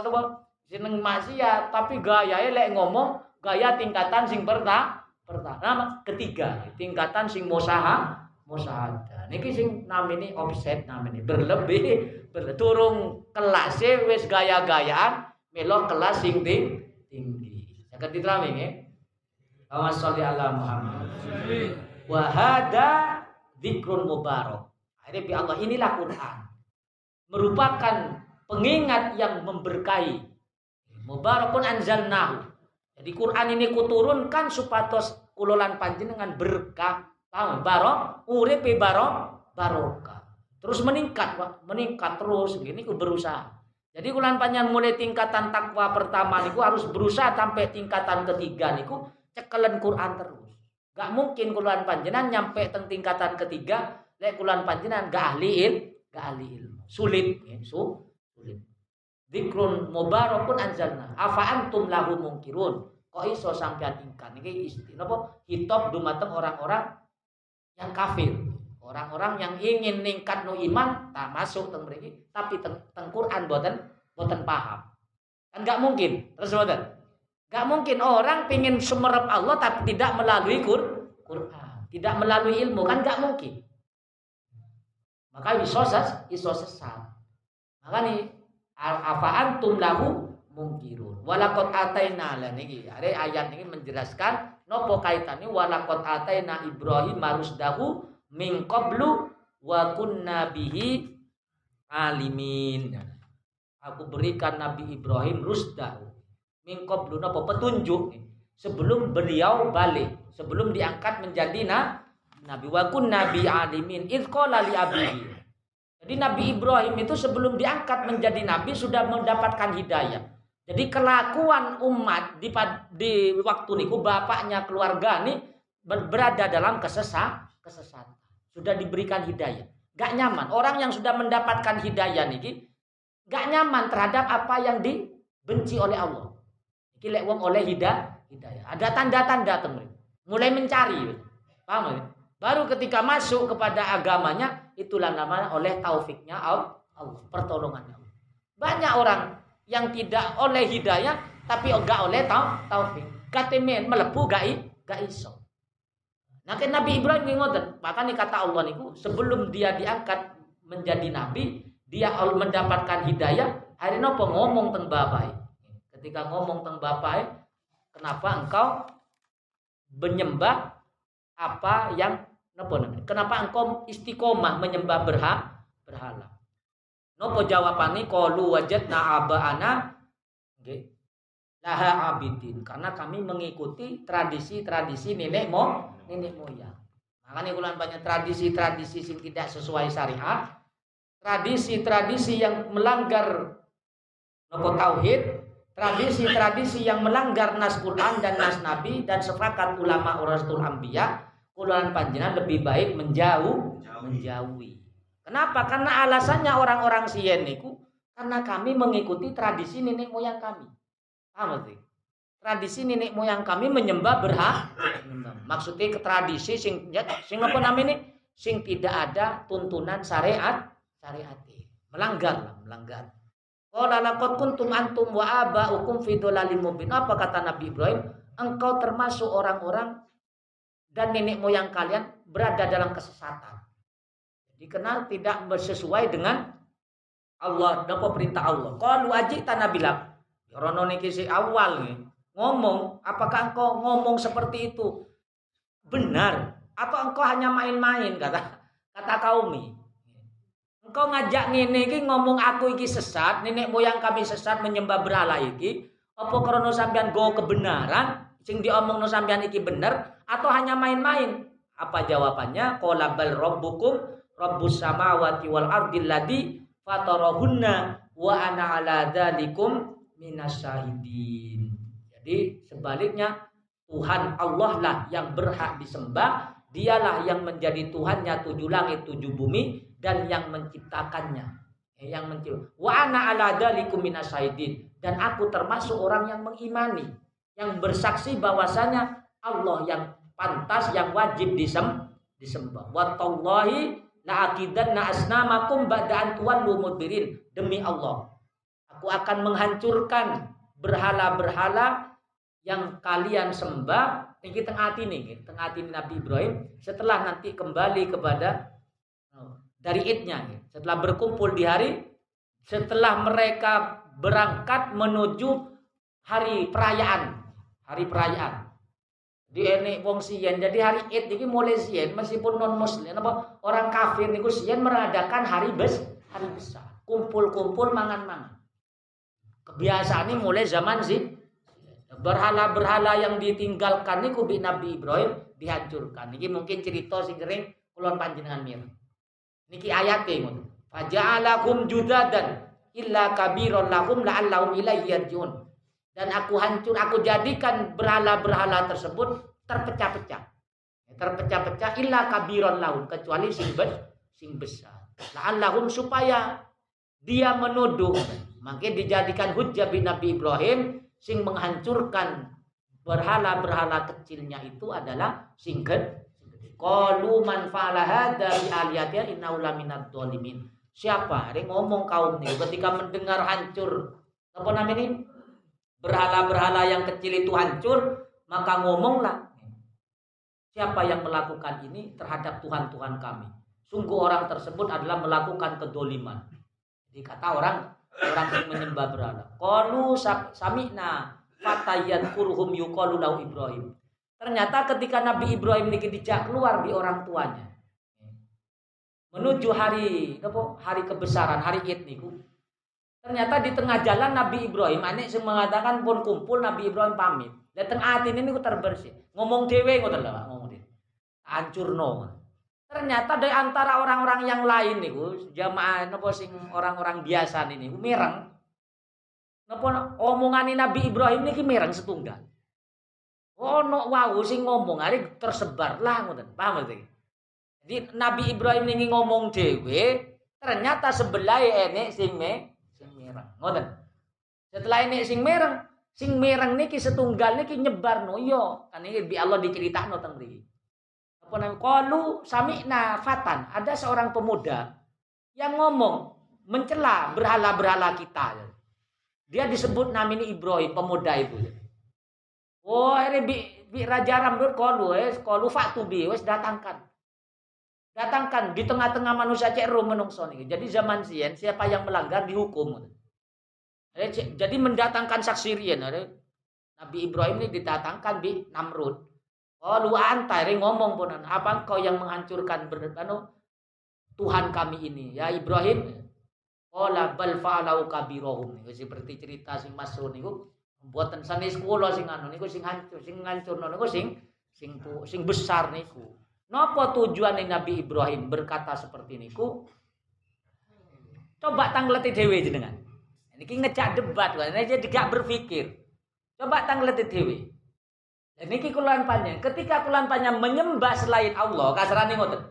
seneng maksiat, tapi gayae lek ngomong gaya tingkatan sing perta pertama ketiga, tingkatan sing musaha musahada. Niki sing namine offset namine berlebih, berturung kelas wis gaya-gayaan melok kelas sing tinggi. Diterami ya. Allahumma sholli ala Muhammad. Wa hada dzikrun mubarak. Akhirnya bi Allah inilah Quran. Merupakan pengingat yang memberkahi. Mubarakun anzalnahu. Jadi Quran ini kuturunkan supados kulolan panjenengan berkah. Paham? Barok, uripe barok, barokah. Terus meningkat, Pak. Meningkat terus gini ku berusaha. Jadi kulan panjang mulai tingkatan takwa pertama niku harus berusaha sampai tingkatan ketiga niku cekelen Quran terus. Gak mungkin kulan panjenengan nyampe teng tingkatan ketiga lek kulan panjenengan gak ahli il, gak ahli ilmu. Sulit, ya, su, sulit. Dikrun mubarakun anzalna. Afa antum lahu mungkirun. Kok iso sampean ingkar niki istilah apa? Hitop dumateng orang-orang yang kafir. Orang-orang yang ingin ningkat no iman tak masuk teng mriki, tapi teng, teng Quran boten boten paham. Kan nggak mungkin. Terus boten. Nggak mungkin orang pingin sumerep Allah tapi tidak melalui Quran, tidak melalui ilmu kan nggak mungkin. Maka iso iso sesat. Maka nih apa antum lahu mungkirun. Walakot ataina lah niki. Ayat ini menjelaskan nopo kaitannya walakot ataina Ibrahim dahu min qablu wa kunna bihi alimin. Aku berikan Nabi Ibrahim rusda min qablu napa petunjuk sebelum beliau balik, sebelum diangkat menjadi na, nabi wa kunna bi alimin id qala li abihi. Jadi Nabi Ibrahim itu sebelum diangkat menjadi nabi sudah mendapatkan hidayah. Jadi kelakuan umat di, di waktu niku bapaknya keluarga nih berada dalam kesesat kesesatan sudah diberikan hidayah. Gak nyaman. Orang yang sudah mendapatkan hidayah nih, gak nyaman terhadap apa yang dibenci oleh Allah. Iki lek wong oleh hidayah, hidayah. Ada tanda-tanda temen. Mulai mencari. Paham ya? Baru ketika masuk kepada agamanya, itulah namanya oleh taufiknya Allah, pertolongannya Allah. Banyak orang yang tidak oleh hidayah, tapi enggak oleh taufik. Katemen melepuh gak, gak iso. Kan Nabi Ibrahim ngoten. Makanya kata Allah niku sebelum dia diangkat menjadi nabi, dia mendapatkan hidayah, hari nopo ngomong teng bapai. Ketika ngomong teng bapai, kenapa engkau menyembah apa yang nopo Kenapa engkau istiqomah menyembah berha, berhala? Nopo jawabannya qalu wajadna aba'ana nggih laha abidin karena kami mengikuti tradisi-tradisi nenek mo nenek moyang. Makanya kalau banyak tradisi-tradisi yang tidak sesuai syariat, tradisi-tradisi yang melanggar nopo tauhid, tradisi-tradisi yang melanggar nas Quran dan nas Nabi dan sepakat ulama Rasul Ambia, kuluan panjenengan lebih baik menjauh, menjauhi. Kenapa? Karena alasannya orang-orang Sien niku karena kami mengikuti tradisi nenek moyang kami. Paham Tradisi nenek moyang kami menyembah berhak Maksudnya ke tradisi sing ya, sing apa namanya sing tidak ada tuntunan syariat syariat melanggar lah melanggar Qala laqad kuntum antum wa aba'ukum fi dhalalim mubin. Apa kata Nabi Ibrahim? Engkau termasuk orang-orang dan nenek moyang kalian berada dalam kesesatan. Dikenal tidak sesuai dengan Allah napa perintah Allah. Qalu tanah bilang, rono niki si awal nih ngomong, apakah engkau ngomong seperti itu? Benar atau engkau hanya main-main kata kata kaumi. Engkau ngajak ngene iki ngomong aku iki sesat, nenek moyang kami sesat menyembah berhala iki, apa krana sampean go kebenaran sing diomongno sampean iki bener atau hanya main-main? Apa jawabannya? Qala bal rabbukum rabbus samawati wal ardi ladzi fatarahunna wa ana ala dzalikum minasyahidin. Jadi sebaliknya Tuhan Allah lah yang berhak disembah, dialah yang menjadi Tuhannya tujuh langit, tujuh bumi dan yang menciptakannya. Eh, yang mencipta. Wa ana ala dan aku termasuk orang yang mengimani, yang bersaksi bahwasanya Allah yang pantas yang wajib disem, disembah. Wa tallahi la aqidanna asnamakum ba'da an mudbirin. Demi Allah, aku akan menghancurkan berhala-berhala yang kalian sembah. Ini tengah hati nih tengah hati Nabi Ibrahim. Setelah nanti kembali kepada oh, dari idnya. Setelah berkumpul di hari setelah mereka berangkat menuju hari perayaan hari perayaan. Di enek wong sian jadi hari id ini mulai sian meskipun non muslim apa orang kafir niku sian merayakan hari bes hari besar. Kumpul-kumpul mangan-mangan kebiasaan ini mulai zaman sih berhala-berhala yang ditinggalkan niku bi Nabi Ibrahim dihancurkan niki mungkin cerita sing sering kulon panjenengan mir niki ayat ngoten faja'alakum judadan illa kabiron lahum la'allahum ilaihi yarjiun. Dan aku hancur, aku jadikan berhala-berhala tersebut terpecah-pecah. Terpecah-pecah illa kabiron lahum kecuali sing besar. La'allahum supaya dia menuduh. Maka dijadikan hujah bin Nabi Ibrahim sing menghancurkan berhala-berhala kecilnya itu adalah sing Qalu man fa'ala hadza laminad dhalimin. Siapa? Ada ngomong kaum ini ketika mendengar hancur apa namanya ini? Berhala-berhala yang kecil itu hancur, maka ngomonglah. Siapa yang melakukan ini terhadap Tuhan-Tuhan kami? Sungguh orang tersebut adalah melakukan kedoliman. Jadi kata orang orang yang menyembah berhala. Qalu sami'na fatayan kurhum yuqalu lahu Ibrahim. Ternyata ketika Nabi Ibrahim ini dijak keluar di orang tuanya, menuju hari hari kebesaran hari Id niku ternyata di tengah jalan Nabi Ibrahim anek sing mengatakan pun kumpul Nabi Ibrahim pamit dan tengah hati ini niku terbersih ngomong dewe ngoten lho ngomong dewe hancur no ternyata dari antara orang-orang yang lain niku jamaah napa sing orang-orang biasa ini niku mireng omongan Nabi Ibrahim niki mireng setunggal ono wau sing ngomong hari tersebar lah ngoten paham iki jadi Nabi Ibrahim ini ngomong dewe, ternyata sebelah enek sing me sing mereng. Ngoten. Setelah ini sing mereng, sing mereng niki setunggal niki nyebar no yo. Kan ini bi Allah diceritakno teng mriki. Qalu sami'na fatan. Ada seorang pemuda yang ngomong mencela berhala-berhala kita. Dia disebut namanya Ibrahim, pemuda itu. Oh, ini bi, bi Raja Ramdur qalu, eh, qalu fa'tu wes datangkan datangkan di tengah-tengah manusia cek ro menungso. Jadi zaman sien siapa yang melanggar dihukum. Jadi mendatangkan saksi rien. Nabi Ibrahim ini didatangkan di Namrud. Oh lu antai ngomong pun apa kau yang menghancurkan anu, Tuhan kami ini ya Ibrahim. Ola bal fa'alau kabirohum seperti cerita sing Masrur niku buatan sanis kula sing anu niku sing hancur sing hancur niku sing sing sing besar niku. Napa tujuan Nabi Ibrahim berkata seperti niku? Coba tangleti dewe jenengan. Niki ngejak debat kan, jadi gak berpikir. Coba tangleti dewe. Dan niki kulan panjang. Ketika kulan panjang menyembah selain Allah, kasarane ngoten.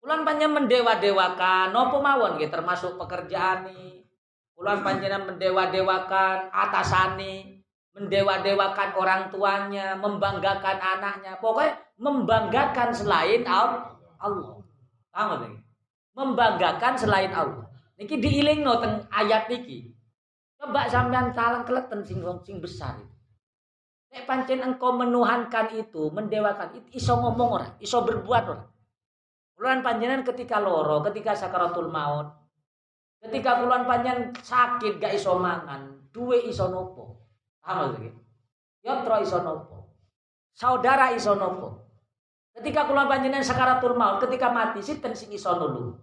Kulan panjang mendewa-dewakan, nopo mawon gitu, termasuk pekerjaan nih. Kulan panjang mendewa-dewakan atasani, mendewa-dewakan orang tuanya, membanggakan anaknya. Pokoknya membanggakan selain Allah. Paham Membanggakan selain Allah. Niki diilingno teng ayat niki. Coba sampean talang keleten sing sing besar itu. Nek pancen engkau menuhankan itu, mendewakan itu iso ngomong ora, iso berbuat ora. Ulan panjenengan ketika loro, ketika sakaratul maut, Ketika kuluan panjang sakit gak iso mangan, duwe iso nopo. Paham lagi? Yotro iso nopo. Saudara iso nopo. Ketika kuluan panjenengan sakaratul maut, ketika mati sinten sing iso nulung.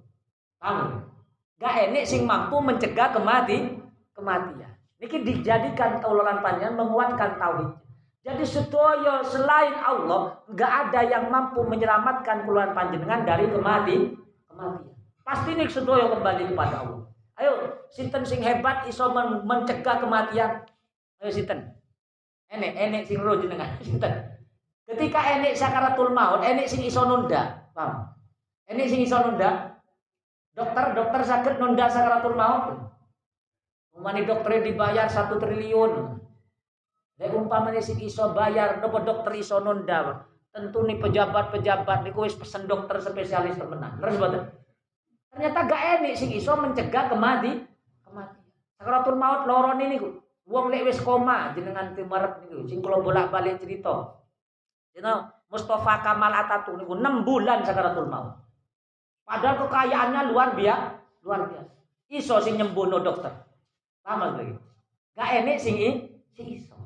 Paham? Gak enek sing mampu mencegah kemati kematian. Niki dijadikan kaulan panjang menguatkan tauhid. Jadi sedoyo selain Allah gak ada yang mampu menyelamatkan kuluan panjenengan dari kemati kematian. Pasti nih sedoyo kembali kepada Allah. Ayo, sinten sing hebat iso mencegah kematian. Ayo sinten. Enek, enek sing roh jenengan. Sinten. Ketika enek sakaratul maut, enek sing iso nunda. Paham? Enek sing iso nunda. Dokter, dokter sakit nunda sakaratul maut. Umani dokter dibayar satu triliun. Lek umpamanya sing iso bayar, nopo dokter iso nunda. Tentu nih pejabat-pejabat nih wis pesen dokter spesialis temenan. Terus betul. Ternyata gak enik sing iso mencegah kemati kematian. Sakaratul maut loron ini ku. Wong lek wis koma jenengan timarep niku sing kula bolak-balik cerita. You know, Mustafa Kamal Ataturk niku 6 bulan sakaratul maut. Padahal kekayaannya luar biasa, luar biasa. Iso sing nyembuhno dokter. Paham lagi? Gak enek sing sing iso.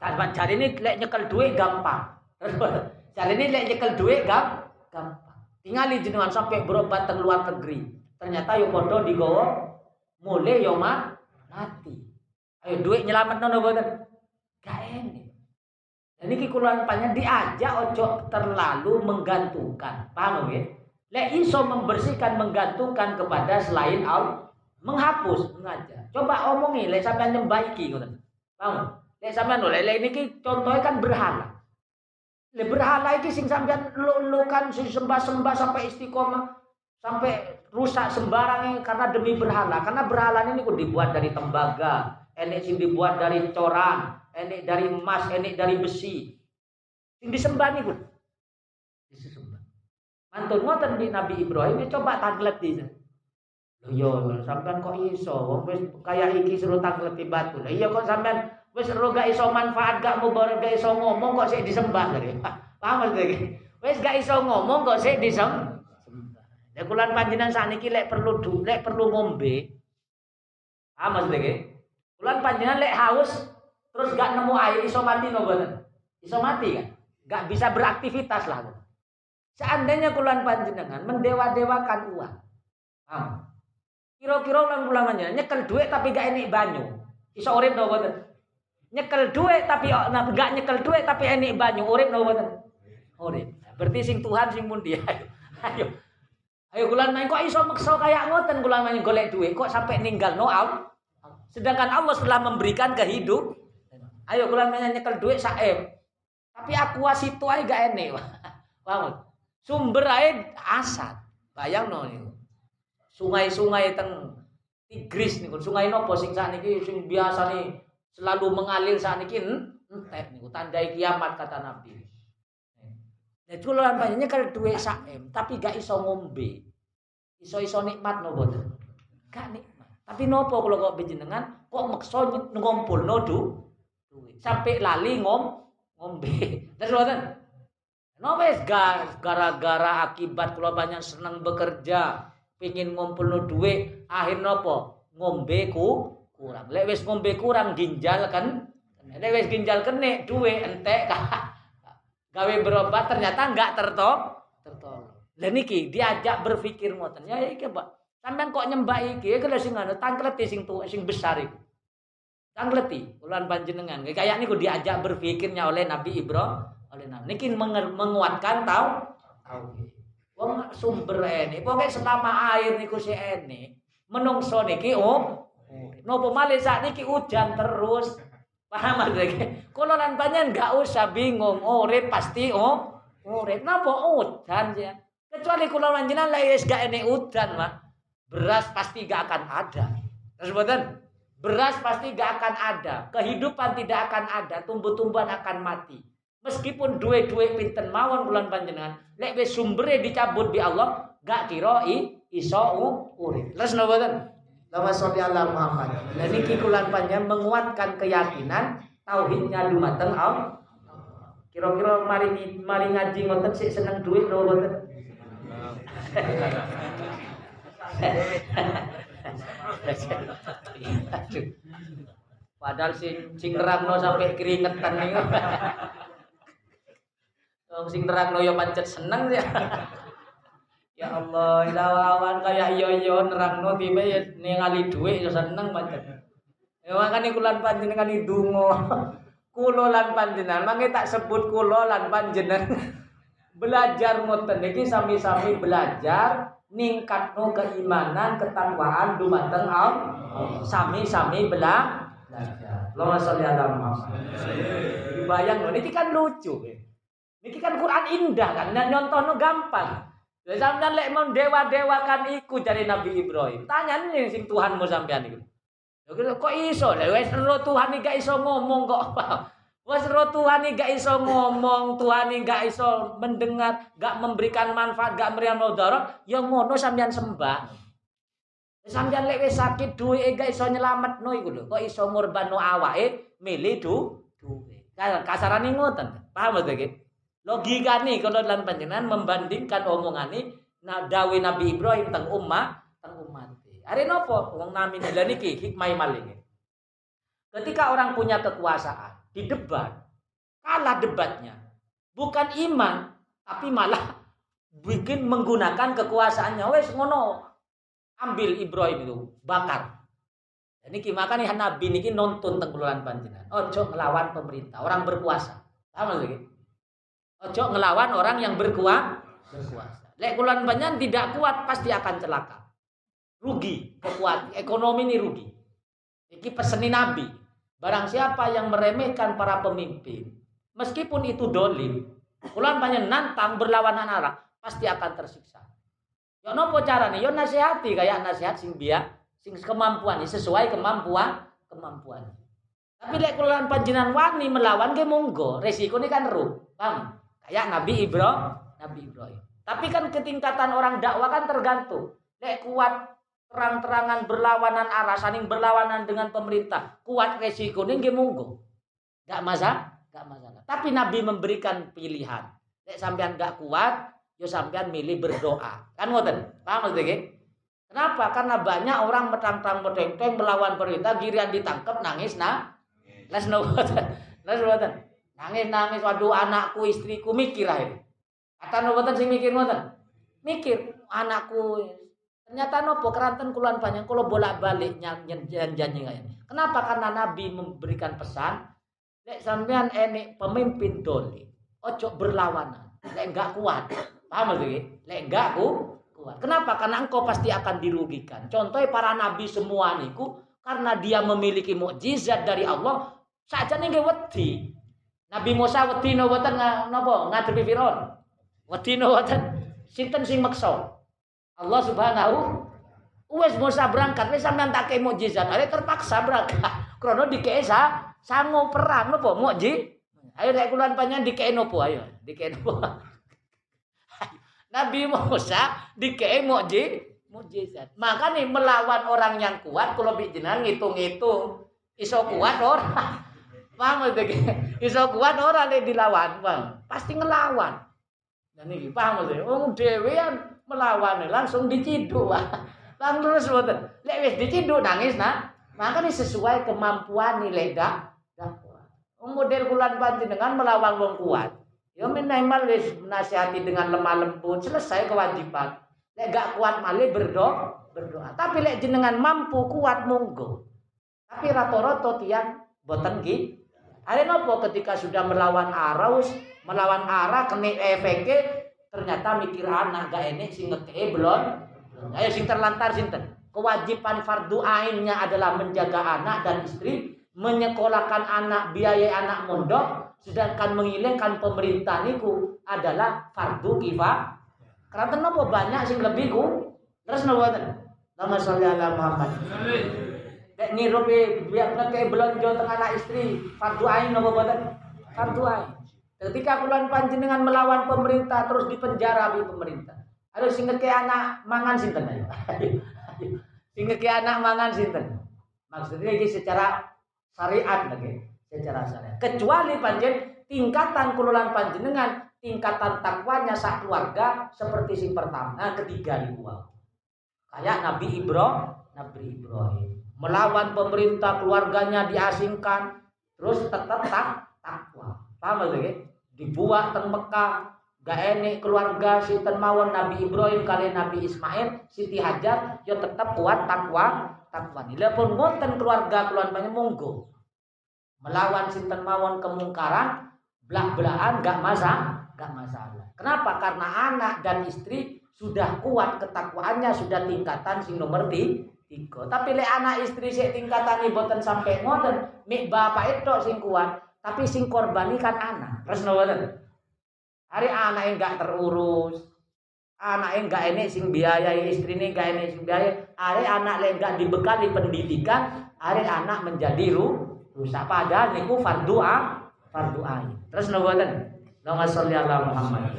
Cari ini lek nyekel duit gampang. Cari ini lek nyekel duit gampang. Tingali jenengan sampai berobat ke luar negeri. Ternyata yo podo digowo mulai yo mati. Ayo duit nyelamat nono boten. Gak ini. Dan ini kikulan panjang diajak ojo terlalu menggantungkan. Paham ya? Lek iso membersihkan menggantungkan kepada selain Allah. Menghapus, mengajar. Coba omongi lek sampean nyembah iki. Paham? Lek sampean lek ini contohnya kan berhala. Le berhala iki sing sampean lu-lukan sing sembah-sembah sampai istiqomah sampai rusak sembarang karena demi berhala. Karena berhala ini kok dibuat dari tembaga, enek sing dibuat dari coran, enek dari emas, enek dari besi. Sing disembah niku. Disembah. Mantun ngoten di Nabi Ibrahim coba tagleti. Lho yo sampean kok iso wong wis kaya iki suruh tagleti batu. Iya kok sampean Wes ro gak iso manfaat gak mubarak gak iso ngomong kok sik disembah dari. Paham iki? Wes gak iso ngomong kok sik disembah. Ya kulan panjenengan sakniki lek perlu du, lek perlu ngombe. Paham maksud iki? Kulan panjenengan lek haus terus gak nemu air iso mati no boten? Iso mati kan? Gak bisa beraktivitas lah. Seandainya kulan panjenengan mendewa-dewakan uang. Paham? Kira-kira ulang ulangannya nyekel duit tapi gak enik banyu. Iso urip no boten? Nyekel duit tapi oh, nah, gak nyekel duit tapi enik banyu. Urip no boten? Urip. Berarti sing Tuhan sing mundi? Ayo ayo. Ayo kulan main. Kok iso maksa kayak ngoten kulan main golek duit? Kok sampai ninggal no out sedangkan Allah setelah memberikan kehidup. Ayo kulan main nyekel duit saem tapi aku wasitu aja gak enek. Bangun sumber air asat. Bayang no sungai-sungai teng Tigris nih sungai nopo sing sakniki? Sing biasa nih selalu mengalir saat ini entek niku tandai kiamat kata Nabi. Nah, culan banyaknya kalau duwe saem tapi gak iso ngombe. Iso-iso nikmat no boten. Gak nikmat. Tapi nopo kalau kok bejenengan kok maksa ngumpul no du duit. Sampai lali ngom ngombe. Terus boten. No wes gara-gara akibat kalau banyak senang bekerja, pingin ngumpul no duit, akhir nopo ngombe ku kurang. Lek wis ngombe kurang ginjal kan. Lek wis ginjal kene duwe entek gawe berobat ternyata enggak tertolong. Tertolong. Lah niki diajak berpikir ngoten. Ya iki, Pak. Sampeyan kok nyembah iki ya kalau sing anu tangkleti sing tu sing besar iku. Tangkleti ulan panjenengan. Kayak niku diajak berpikirnya oleh Nabi Ibrahim oleh Nabi. Niki menguatkan tahu tahu. Wong sumber ini, pokoknya selama air niku si ini, menungso niki oh Nopo malih niki hujan terus. Paham lagi? Kalau lan panjen usah bingung, urip pasti oh urip. Napa hujan ya? Kecuali kalau lanjinan lah yes gak enek hujan, Pak. Beras pasti gak akan ada. Terus boten? Beras pasti gak akan ada. Kehidupan tidak akan ada. Tumbuh-tumbuhan akan mati. Meskipun duwe-duwe pinten mawon bulan panjenengan, lek wis sumbere dicabut bi Allah, gak kira iso urip. Terus boten? Lama sholli ala Muhammad. Dan ini kulan panjang menguatkan keyakinan tauhidnya dumateng Allah. Kira-kira mari mari ngaji ngoten sih seneng duit no ngoten. Padahal sing sing nerangno sampai keringetan nih. Wong sing nerangno ya pancet seneng ya. Ya Allah, ilawan kayak yo yo nerangno tiba ya ningali duit ya seneng pancet. Ya makane kulan panjenengan ndonga. Kulo lan panjenengan, mangke tak sebut kulo lan panjenengan. belajar ngoten iki sami-sami belajar ningkatno keimanan ketakwaan dumateng Allah sami-sami belajar Allahumma sholli ala Muhammad bayang niki kan lucu niki kan Quran indah kan nyontohno gampang Sampeyan lek mon dewa-dewakan iku dari Nabi Ibrahim. Tanya nih sing Tuhanmu sampean iku. Kok iso? Lek wis Tuhan iki gak iso ngomong kok. Wes roh Tuhan gak iso ngomong, Tuhan gak iso mendengar, gak memberikan manfaat, gak memberikan mudarat, ya ngono sampean sembah. Sampeyan lek wis sakit duwe gak iso nyelametno iku lho. Kok iso ngorbanno awake milih du duwe. Kasarane ngoten. Paham to iki? Logikane kalau dalam panjenengan membandingkan omongane nah dawe Nabi Ibrahim teng umat, teng umat. Are nopo wong namine lha niki hikmah maling. Ketika orang punya kekuasaan, di debat, kalah debatnya. Bukan iman, tapi malah bikin menggunakan kekuasaannya. Wes ngono. Ambil Ibrahim itu, bakar. Ini nih Nabi niki nonton tenggelulan panjenengan. Ojo ngelawan pemerintah, orang berkuasa. Paham lagi? Ojo ngelawan orang yang berkuasa. Berkuasa. Lek kulan panjenengan tidak kuat pasti akan celaka. Rugi, kekuatan ekonomi ini rugi. Iki peseni Nabi. Barang siapa yang meremehkan para pemimpin, meskipun itu dolim, ulan banyak nantang berlawanan arah, pasti akan tersiksa. Yo nopo cara nih? Yo nasihati kayak nasihat sing biak, sing kemampuan sesuai kemampuan kemampuan. Tapi lek kulan panjinan wani melawan ke monggo, resiko ini kan ruh, paham? Kayak Nabi Ibrahim, Nabi Ibrahim. Tapi kan ketingkatan orang dakwah kan tergantung. Lek kuat terang-terangan berlawanan arah, saling berlawanan dengan pemerintah, kuat resiko ini monggo. Gak masalah, gak masalah. Tapi Nabi memberikan pilihan. Nek sampean gak kuat, yo sampean milih berdoa. Kan ngoten? Paham maksudnya? Kenapa? Karena banyak orang metang-tang meteng melawan pemerintah, giliran ditangkap nangis nah. Les ngoten. Nangis nangis waduh anakku, istriku mikir aja. Kata ngoten sing mikir ngoten. Mikir anakku Ternyata nopo keranten kuluan banyak kalau bolak-balik janji kayak Kenapa? Karena Nabi memberikan pesan, lek sampean enek pemimpin doli, ojo berlawanan, lek enggak kuat. Paham lagi? Lek enggak ku kuat. Kenapa? Karena engkau pasti akan dirugikan. Contohnya para nabi semua niku karena dia memiliki mukjizat dari Allah, saja nih wedi. Nabi Musa wedi no boten napa ngadepi Firaun. Wedi no boten. Sinten sing maksa? Allah Subhanahu. Wes Musa berangkat wes sampean kei mukjizat ayo terpaksa berangkat. Krono dikei sa sangu perang nopo? Mukji ayo nek kula panjang dikei nopo? Ayo dikei nopo? Nabi Musa dikei mukji mukjizat makanya melawan orang yang kuat kalau bijinan ngitung-ngitung. Iso kuat orang paham itu iso kuat orang yang dilawan. Bang pasti ngelawan. Dan ini paham itu oh dewean melawan langsung diciduk langsung terus boten lek wis diciduk nangis nah maka ini sesuai kemampuan nilai dak dakwah. Model kulan dengan melawan wong kuat. Ya minimal wis menasihati dengan lemah lembut selesai kewajiban. Lek gak kuat malih berdoa berdoa. Tapi lek jenengan mampu kuat monggo. Tapi rata-rata tiang boten ki ada nopo ketika sudah melawan arus, melawan arah kena efeknya ternyata mikir anak gak enek sing ngekei belum ayo sing terlantar sinten kewajiban fardu ainnya adalah menjaga anak dan istri menyekolahkan anak biaya anak mondok sedangkan menghilangkan pemerintah niku adalah fardu kifah karena kenapa banyak sing lebih ku terus nopo nama sholli ala Muhammad Dek niru biar ngekei belanja tengah anak istri fardu ain nopo boten fardu ain Ketika bulan panjenengan melawan pemerintah terus dipenjara di pemerintah. Aduh sing ke anak mangan sinten ayo. Sing ke anak mangan sinten. Maksudnya ini secara syariat lagi, secara syariat. Kecuali panjen tingkatan kululan panjenengan, tingkatan takwanya sak keluarga seperti sing pertama, ketiga ribuan. Kayak Nabi Ibrahim, Nabi Ibrahim. Melawan pemerintah keluarganya diasingkan, terus tetap tak takwa. Paham lagi? Dibuat teng Mekah, gak enek keluarga si mawon Nabi Ibrahim kali Nabi Ismail, Siti Hajar, yo tetap kuat takwa, takwa. Nila pun ngonten keluarga keluarganya monggo. Melawan sinten mawon kemungkaran, belak-belakan gak masalah, gak masalah. Kenapa? Karena anak dan istri sudah kuat ketakwaannya, sudah tingkatan sing nomor tiga tiga. Tapi le anak istri sing tingkatan boten sampai ngoten, mik bapak itu sing kuat, tapi sing korbani kan anak. Terus boten? Hari anak yang enggak terurus, anak yang enggak ini sing biaya istri ini enggak ini sing biaya. Hari anak yang enggak dibekali pendidikan, hari anak menjadi ru rusak. Padahal niku fardu a, fardu ain. Terus boten? Allahumma Muhammad.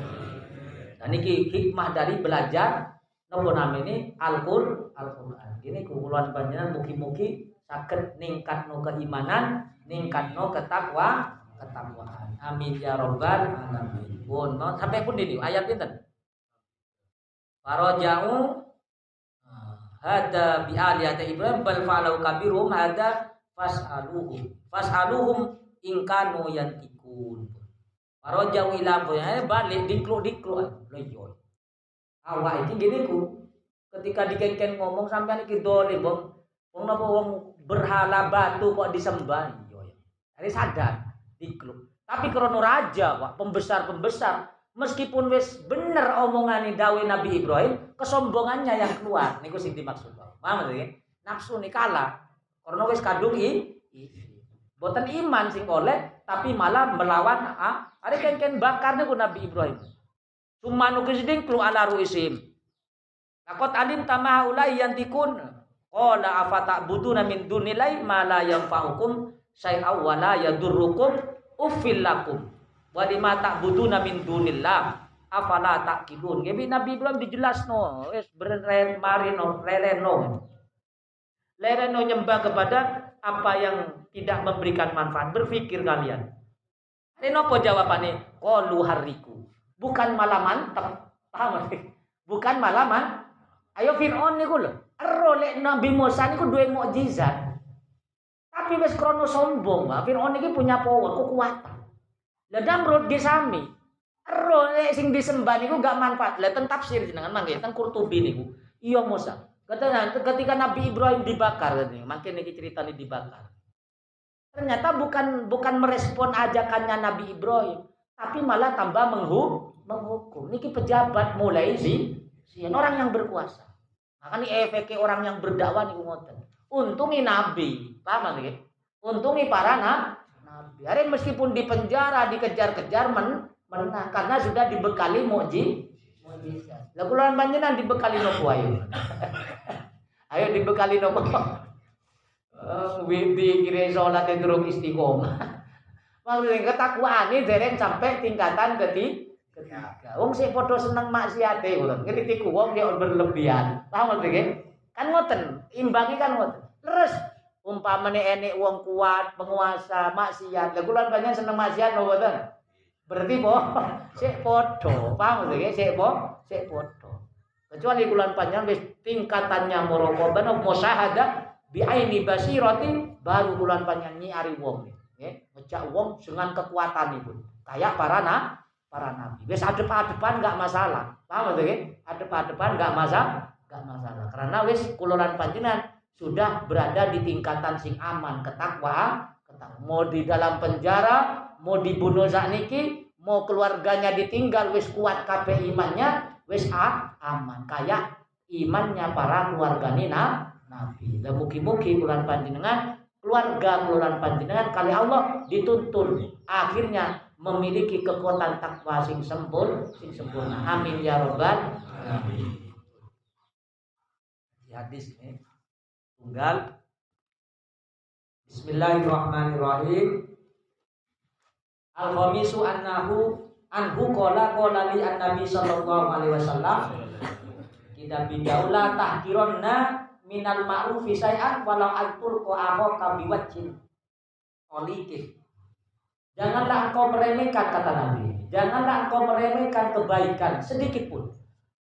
Dan ini hikmah dari belajar nopo namanya Al-Qur'an. Al-Qur'an. Ini kumpulan panjenengan mugi-mugi ningkat no keimanan, ningkat no ketakwa, ketakwaan. Amin ya robbal alamin. Pun sampai pun ini ayat itu. Farajau hada bi aliyati Ibrahim bal fa'alu kabirum hada fas'aluhum fas'aluhum in kanu yantikun. Farajau ila balik diklu diklu lo yo. Awak iki gini ku. Ketika dikengken ngomong sampai iki dolim wong wong napa wong berhala batu kok disembah? Yo ya Jadi sadar diklub tapi krono raja wah pembesar-pembesar meskipun wis bener omongan dawe Nabi Ibrahim kesombongannya yang keluar. Niku sing dimaksud paham ya? Nafsu nih kalah. Karena wis kadung i, boten iman sing oleh tapi malah melawan ah ada ken-ken bakar niku Nabi Ibrahim Sumanu kisding klu ala ruisim Takut alim tamah ulai yang tikun. Qala afata buduna min dunilai ma la yanfa'ukum syai'aw wa la yadurrukum uffil lakum. Wa lima ta'buduna min dunillah afala taqilun. Jadi Nabi Ibrahim dijelasno wis beren marino releno. Lereno nyembah kepada apa yang tidak memberikan manfaat. Berpikir kalian. Ini apa jawabannya? Qalu hariku. Bukan malah mantap. Paham? Bukan malah mantap Ayo Fir'aun niku lho. Ero lek Nabi Musa niku duwe mukjizat. Tapi wis krono sombong, Pak. Fir'aun iki punya power, kekuatan. Lah Namrud ge sami. Sing disembah niku gak manfaat. Lah tentang tafsir jenengan mangke teng Qurtubi niku. Iya Musa. Katanya ketika Nabi Ibrahim dibakar katanya, makin niki ceritanya dibakar. Ternyata bukan bukan merespon ajakannya Nabi Ibrahim, tapi malah tambah menghukum. menghukum. Niki pejabat mulai si, si orang yang berkuasa. Makanya efeknya orang yang berdakwah nih ngoten. Untungi nabi, paham nggih? Untungi para nabi. Hari meskipun di penjara dikejar-kejar men menang karena sudah dibekali mujizat. Lah kula panjenengan dibekali nopo ayo? ayo dibekali nopo? Uh, Widi kira sholat durung istiqomah. Maksudnya ketakwaan ini dereng sampai tingkatan ketiga ketiga. Wong sing padha seneng maksiate ngoten. Kritiku wong ya berlebihan. Paham nggih? Kan ngoten, imbangi kan ngoten. Terus umpamane enek wong kuat, penguasa, maksiat. Lah kula banyak seneng maksiat mboten. Berarti po sik padha. Paham nggih? Sik po, sik padha. Kecuali kula panjang wis tingkatannya muraqabah musyahada bi aini basirati baru kula panjang nyiari wong nggih. Ngejak wong dengan kekuatan ibu. Kayak para nak para nabi. Wes adep-adepan nggak masalah. Paham tuh kan? Adep-adepan nggak masalah, nggak masalah. Karena wes kulolan panjenengan sudah berada di tingkatan sing aman, ketakwa, ketakwa. Mau di dalam penjara, mau dibunuh niki, mau keluarganya ditinggal, wes kuat kape imannya, wes ah, aman. Kayak imannya para keluarga nina nabi. Dan mugi-mugi bulan panjenengan keluarga keluaran panjenengan kali Allah dituntun. Akhirnya memiliki kekuatan takwa sing sempurna sing sempurna. Amin ya robbal amin hadis ini tunggal. Bismillahirrahmanirrahim. Al khamisu annahu anhu qala qala li an-nabi sallallahu alaihi wasallam kita bidaula tahkironna minal ma'rufi say'an walau antur ko aho kabiwajin olikin Janganlah engkau meremehkan kata Nabi. Janganlah engkau meremehkan kebaikan sedikit pun.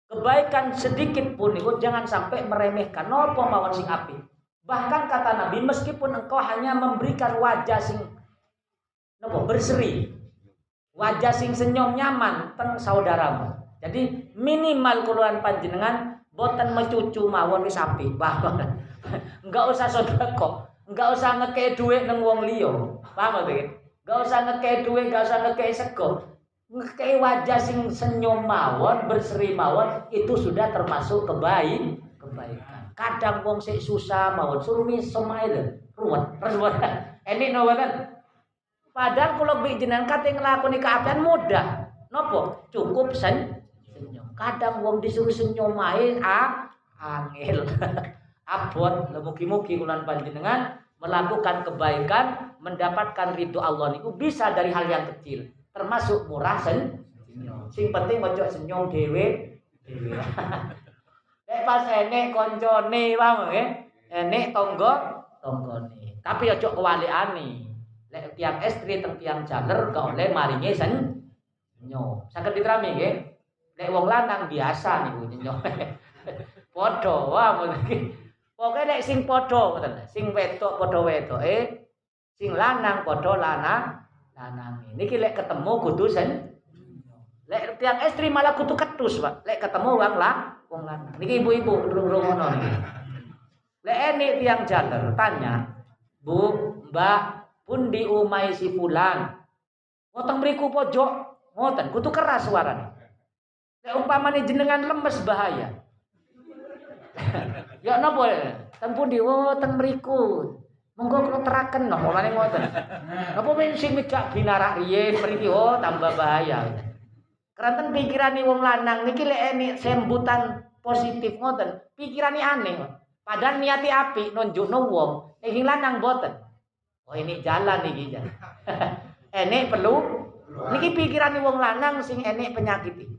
kebaikan sedikit pun itu jangan sampai meremehkan. Nopo mawon sing api. Bahkan kata Nabi meskipun engkau hanya memberikan wajah sing nopo berseri. Wajah sing senyum nyaman teng saudaramu. Jadi minimal keluhan panjenengan boten mencucu mawon wis api paham enggak usah kok. Enggak usah ngekei duit nang wong liya. Paham ya enggak usah ngekei duit enggak usah ngekei sego. Ngekei wajah sing senyum mawon berseri mawon itu sudah termasuk kebaik kebaikan. Kadang wong sik susah mawon suruh smile ruwet ruwet. Enik no Padahal kalau bi jenengan kate nglakoni keapian mudah. Nopo? Cukup sen. Kadang wong disuruh senyum main ah angel. Abot mugi-mugi kula panjenengan melakukan kebaikan mendapatkan ridho Allah niku bisa dari hal yang kecil termasuk murah sen sing penting ojo senyum dhewe Nek pas enek koncone paham nggih enek tonggo tanggane tapi ojo kewalikane Lek tiang estri tiang jaler gak oleh maringe sen nyo. Saged diterami nggih. Lek wong lanang biasa niku nyo. Padha wae iki. Pokoke nek sing padha ngoten. Sing wedok padha wedoke, sing lanang padha lanang lanange. Niki lek ketemu kudu sen Lek tiang estri malah kudu ketus, Pak. Lek ketemu wong lah wong lanang. Niki ibu-ibu ngono niki. Lek enek tiang jaler tanya, "Bu, Mbak, pundi umai si fulan ngoten mriku pojok ngoten kudu keras suarane nek umpamane jenengan lemes bahaya. Ya napa ten pundi? Oh ten mriku. Monggo kula teraken no mulane ngoten. Napa men sing mikak binarak riyen mriki? Oh tambah bahaya. Keranten pikirane wong lanang niki lek enek sembutan positif ngoten, pikirane aneh. Padahal niati api nunjukno wong, nek lanang boten. Oh ini jalan jalan. enek perlu. Niki pikiran wong lanang sing enek penyakit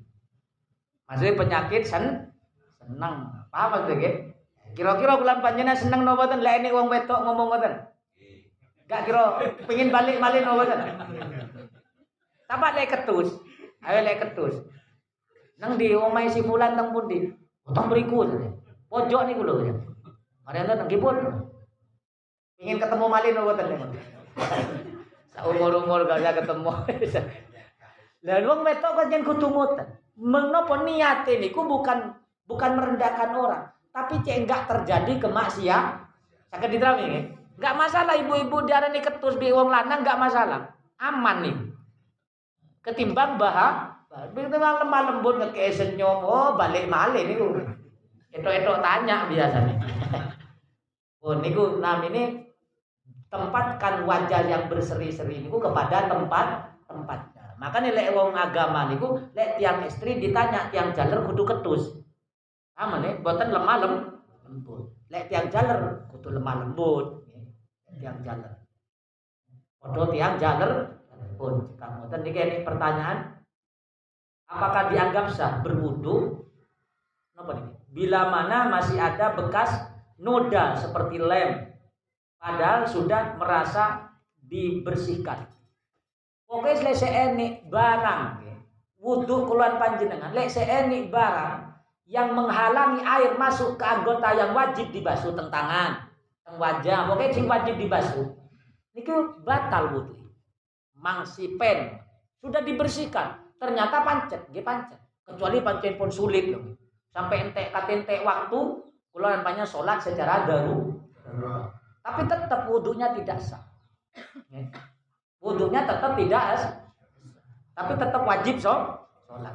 Maksudnya penyakit sen seneng. Paham maksudnya Kira-kira bulan panjenengan seneng napa boten lek enek wong wedok ngomong ngoten? Gak kira pengin balik malih napa boten? Tapak lek ketus. Ayo lek ketus. Nang di omahe si fulan nang pundi? Utang beriku. Pojok niku lho. Mari anda nang kipun. Ingin ketemu malin mboten nek. Saumur-umur gak ketemu. Lah wong wedok kan jen kudu. Menapa niate niku bukan bukan merendahkan orang, tapi cek enggak terjadi kemaksiat. Sakit diterami nggih. Enggak masalah ibu-ibu diarani ketus bi wong lanang enggak masalah. Aman nih. Ketimbang bahak Begitu lemah lembut ngekei senyum, oh balik malih niku. Etok-etok tanya biasanya. oh niku nam ini tempatkan wajah yang berseri-seri niku kepada tempat tempatnya. Makanya lek wong agama niku lek tiang istri ditanya tiang jaler kudu ketus. Aman nih, boten lemah lem lembut. Lek tiang jaler kudu lemah lembut. Tiang jaler. Podo tiang jaler pun. Kamu tadi ini pertanyaan apakah dianggap sah berwudu? Napa nih? Bila mana masih ada bekas noda seperti lem Padahal sudah merasa dibersihkan. Oke, lek enik barang wudhu keluar panjenengan, lek enik barang yang menghalangi air masuk ke anggota yang wajib dibasuh tentangan, teng wajah, pokoknya sing wajib dibasuh. Niku batal wudhu. Mangsi pen sudah dibersihkan, ternyata pancet, nggih pancet. Kecuali pancet pun sulit loh. Sampai entek katentek waktu, kula nampaknya sholat secara daru. Tapi tetap wudhunya tidak sah. Ya. Wudhunya tetap tidak sah. Tapi tetap wajib so, sholat.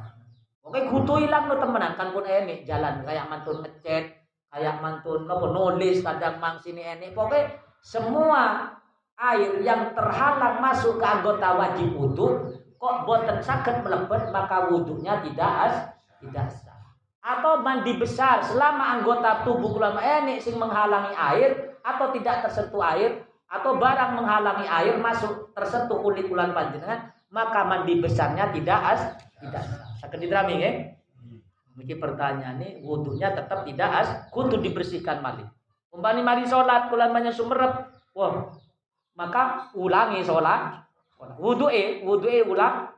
Oke, kutu hilang lo temenan kan pun ini jalan kayak mantun ngecet, kayak mantun nopo nulis kadang mang sini ini. Pokoknya semua air yang terhalang masuk ke anggota wajib wudhu kok boten sakit melebet maka wudhunya tidak as tidak sah atau mandi besar selama anggota tubuh ulama ini sing menghalangi air atau tidak tersentuh air atau barang menghalangi air masuk tersentuh kulit ulan panjenengan maka mandi besarnya tidak as tidak. Sakit didrami ya? Mungkin pertanyaan ini wudhunya tetap tidak as kudu dibersihkan mali. Umpani mari sholat bulan banyak sumerep, wah maka ulangi sholat. Wudhu e, wudhu e ulang,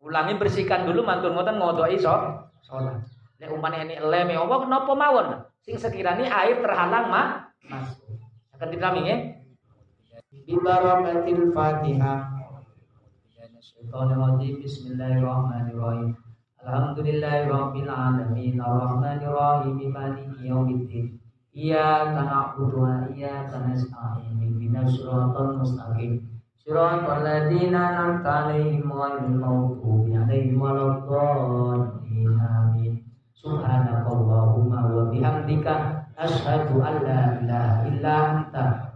ulangi bersihkan dulu mantun ngoten ngodoi sholat. Lek umpane ini leme apa napa mawon sing sekiranya air terhalang mah masuk. Akan dipahami ya? Bibarakatil Fatihah. Bismillahirrahmanirrahim. Alhamdulillahirabbil alamin arrahmanirrahim maliki yaumiddin. Iyyaka na'budu wa iyyaka nasta'in. Ihdinas siratal mustaqim. Siratal ladzina an'amta 'alaihim ghairil maghdubi 'alaihim waladdallin. Amin. Subhanakallahumma wa bihamdika asyhadu an la ilaha illa anta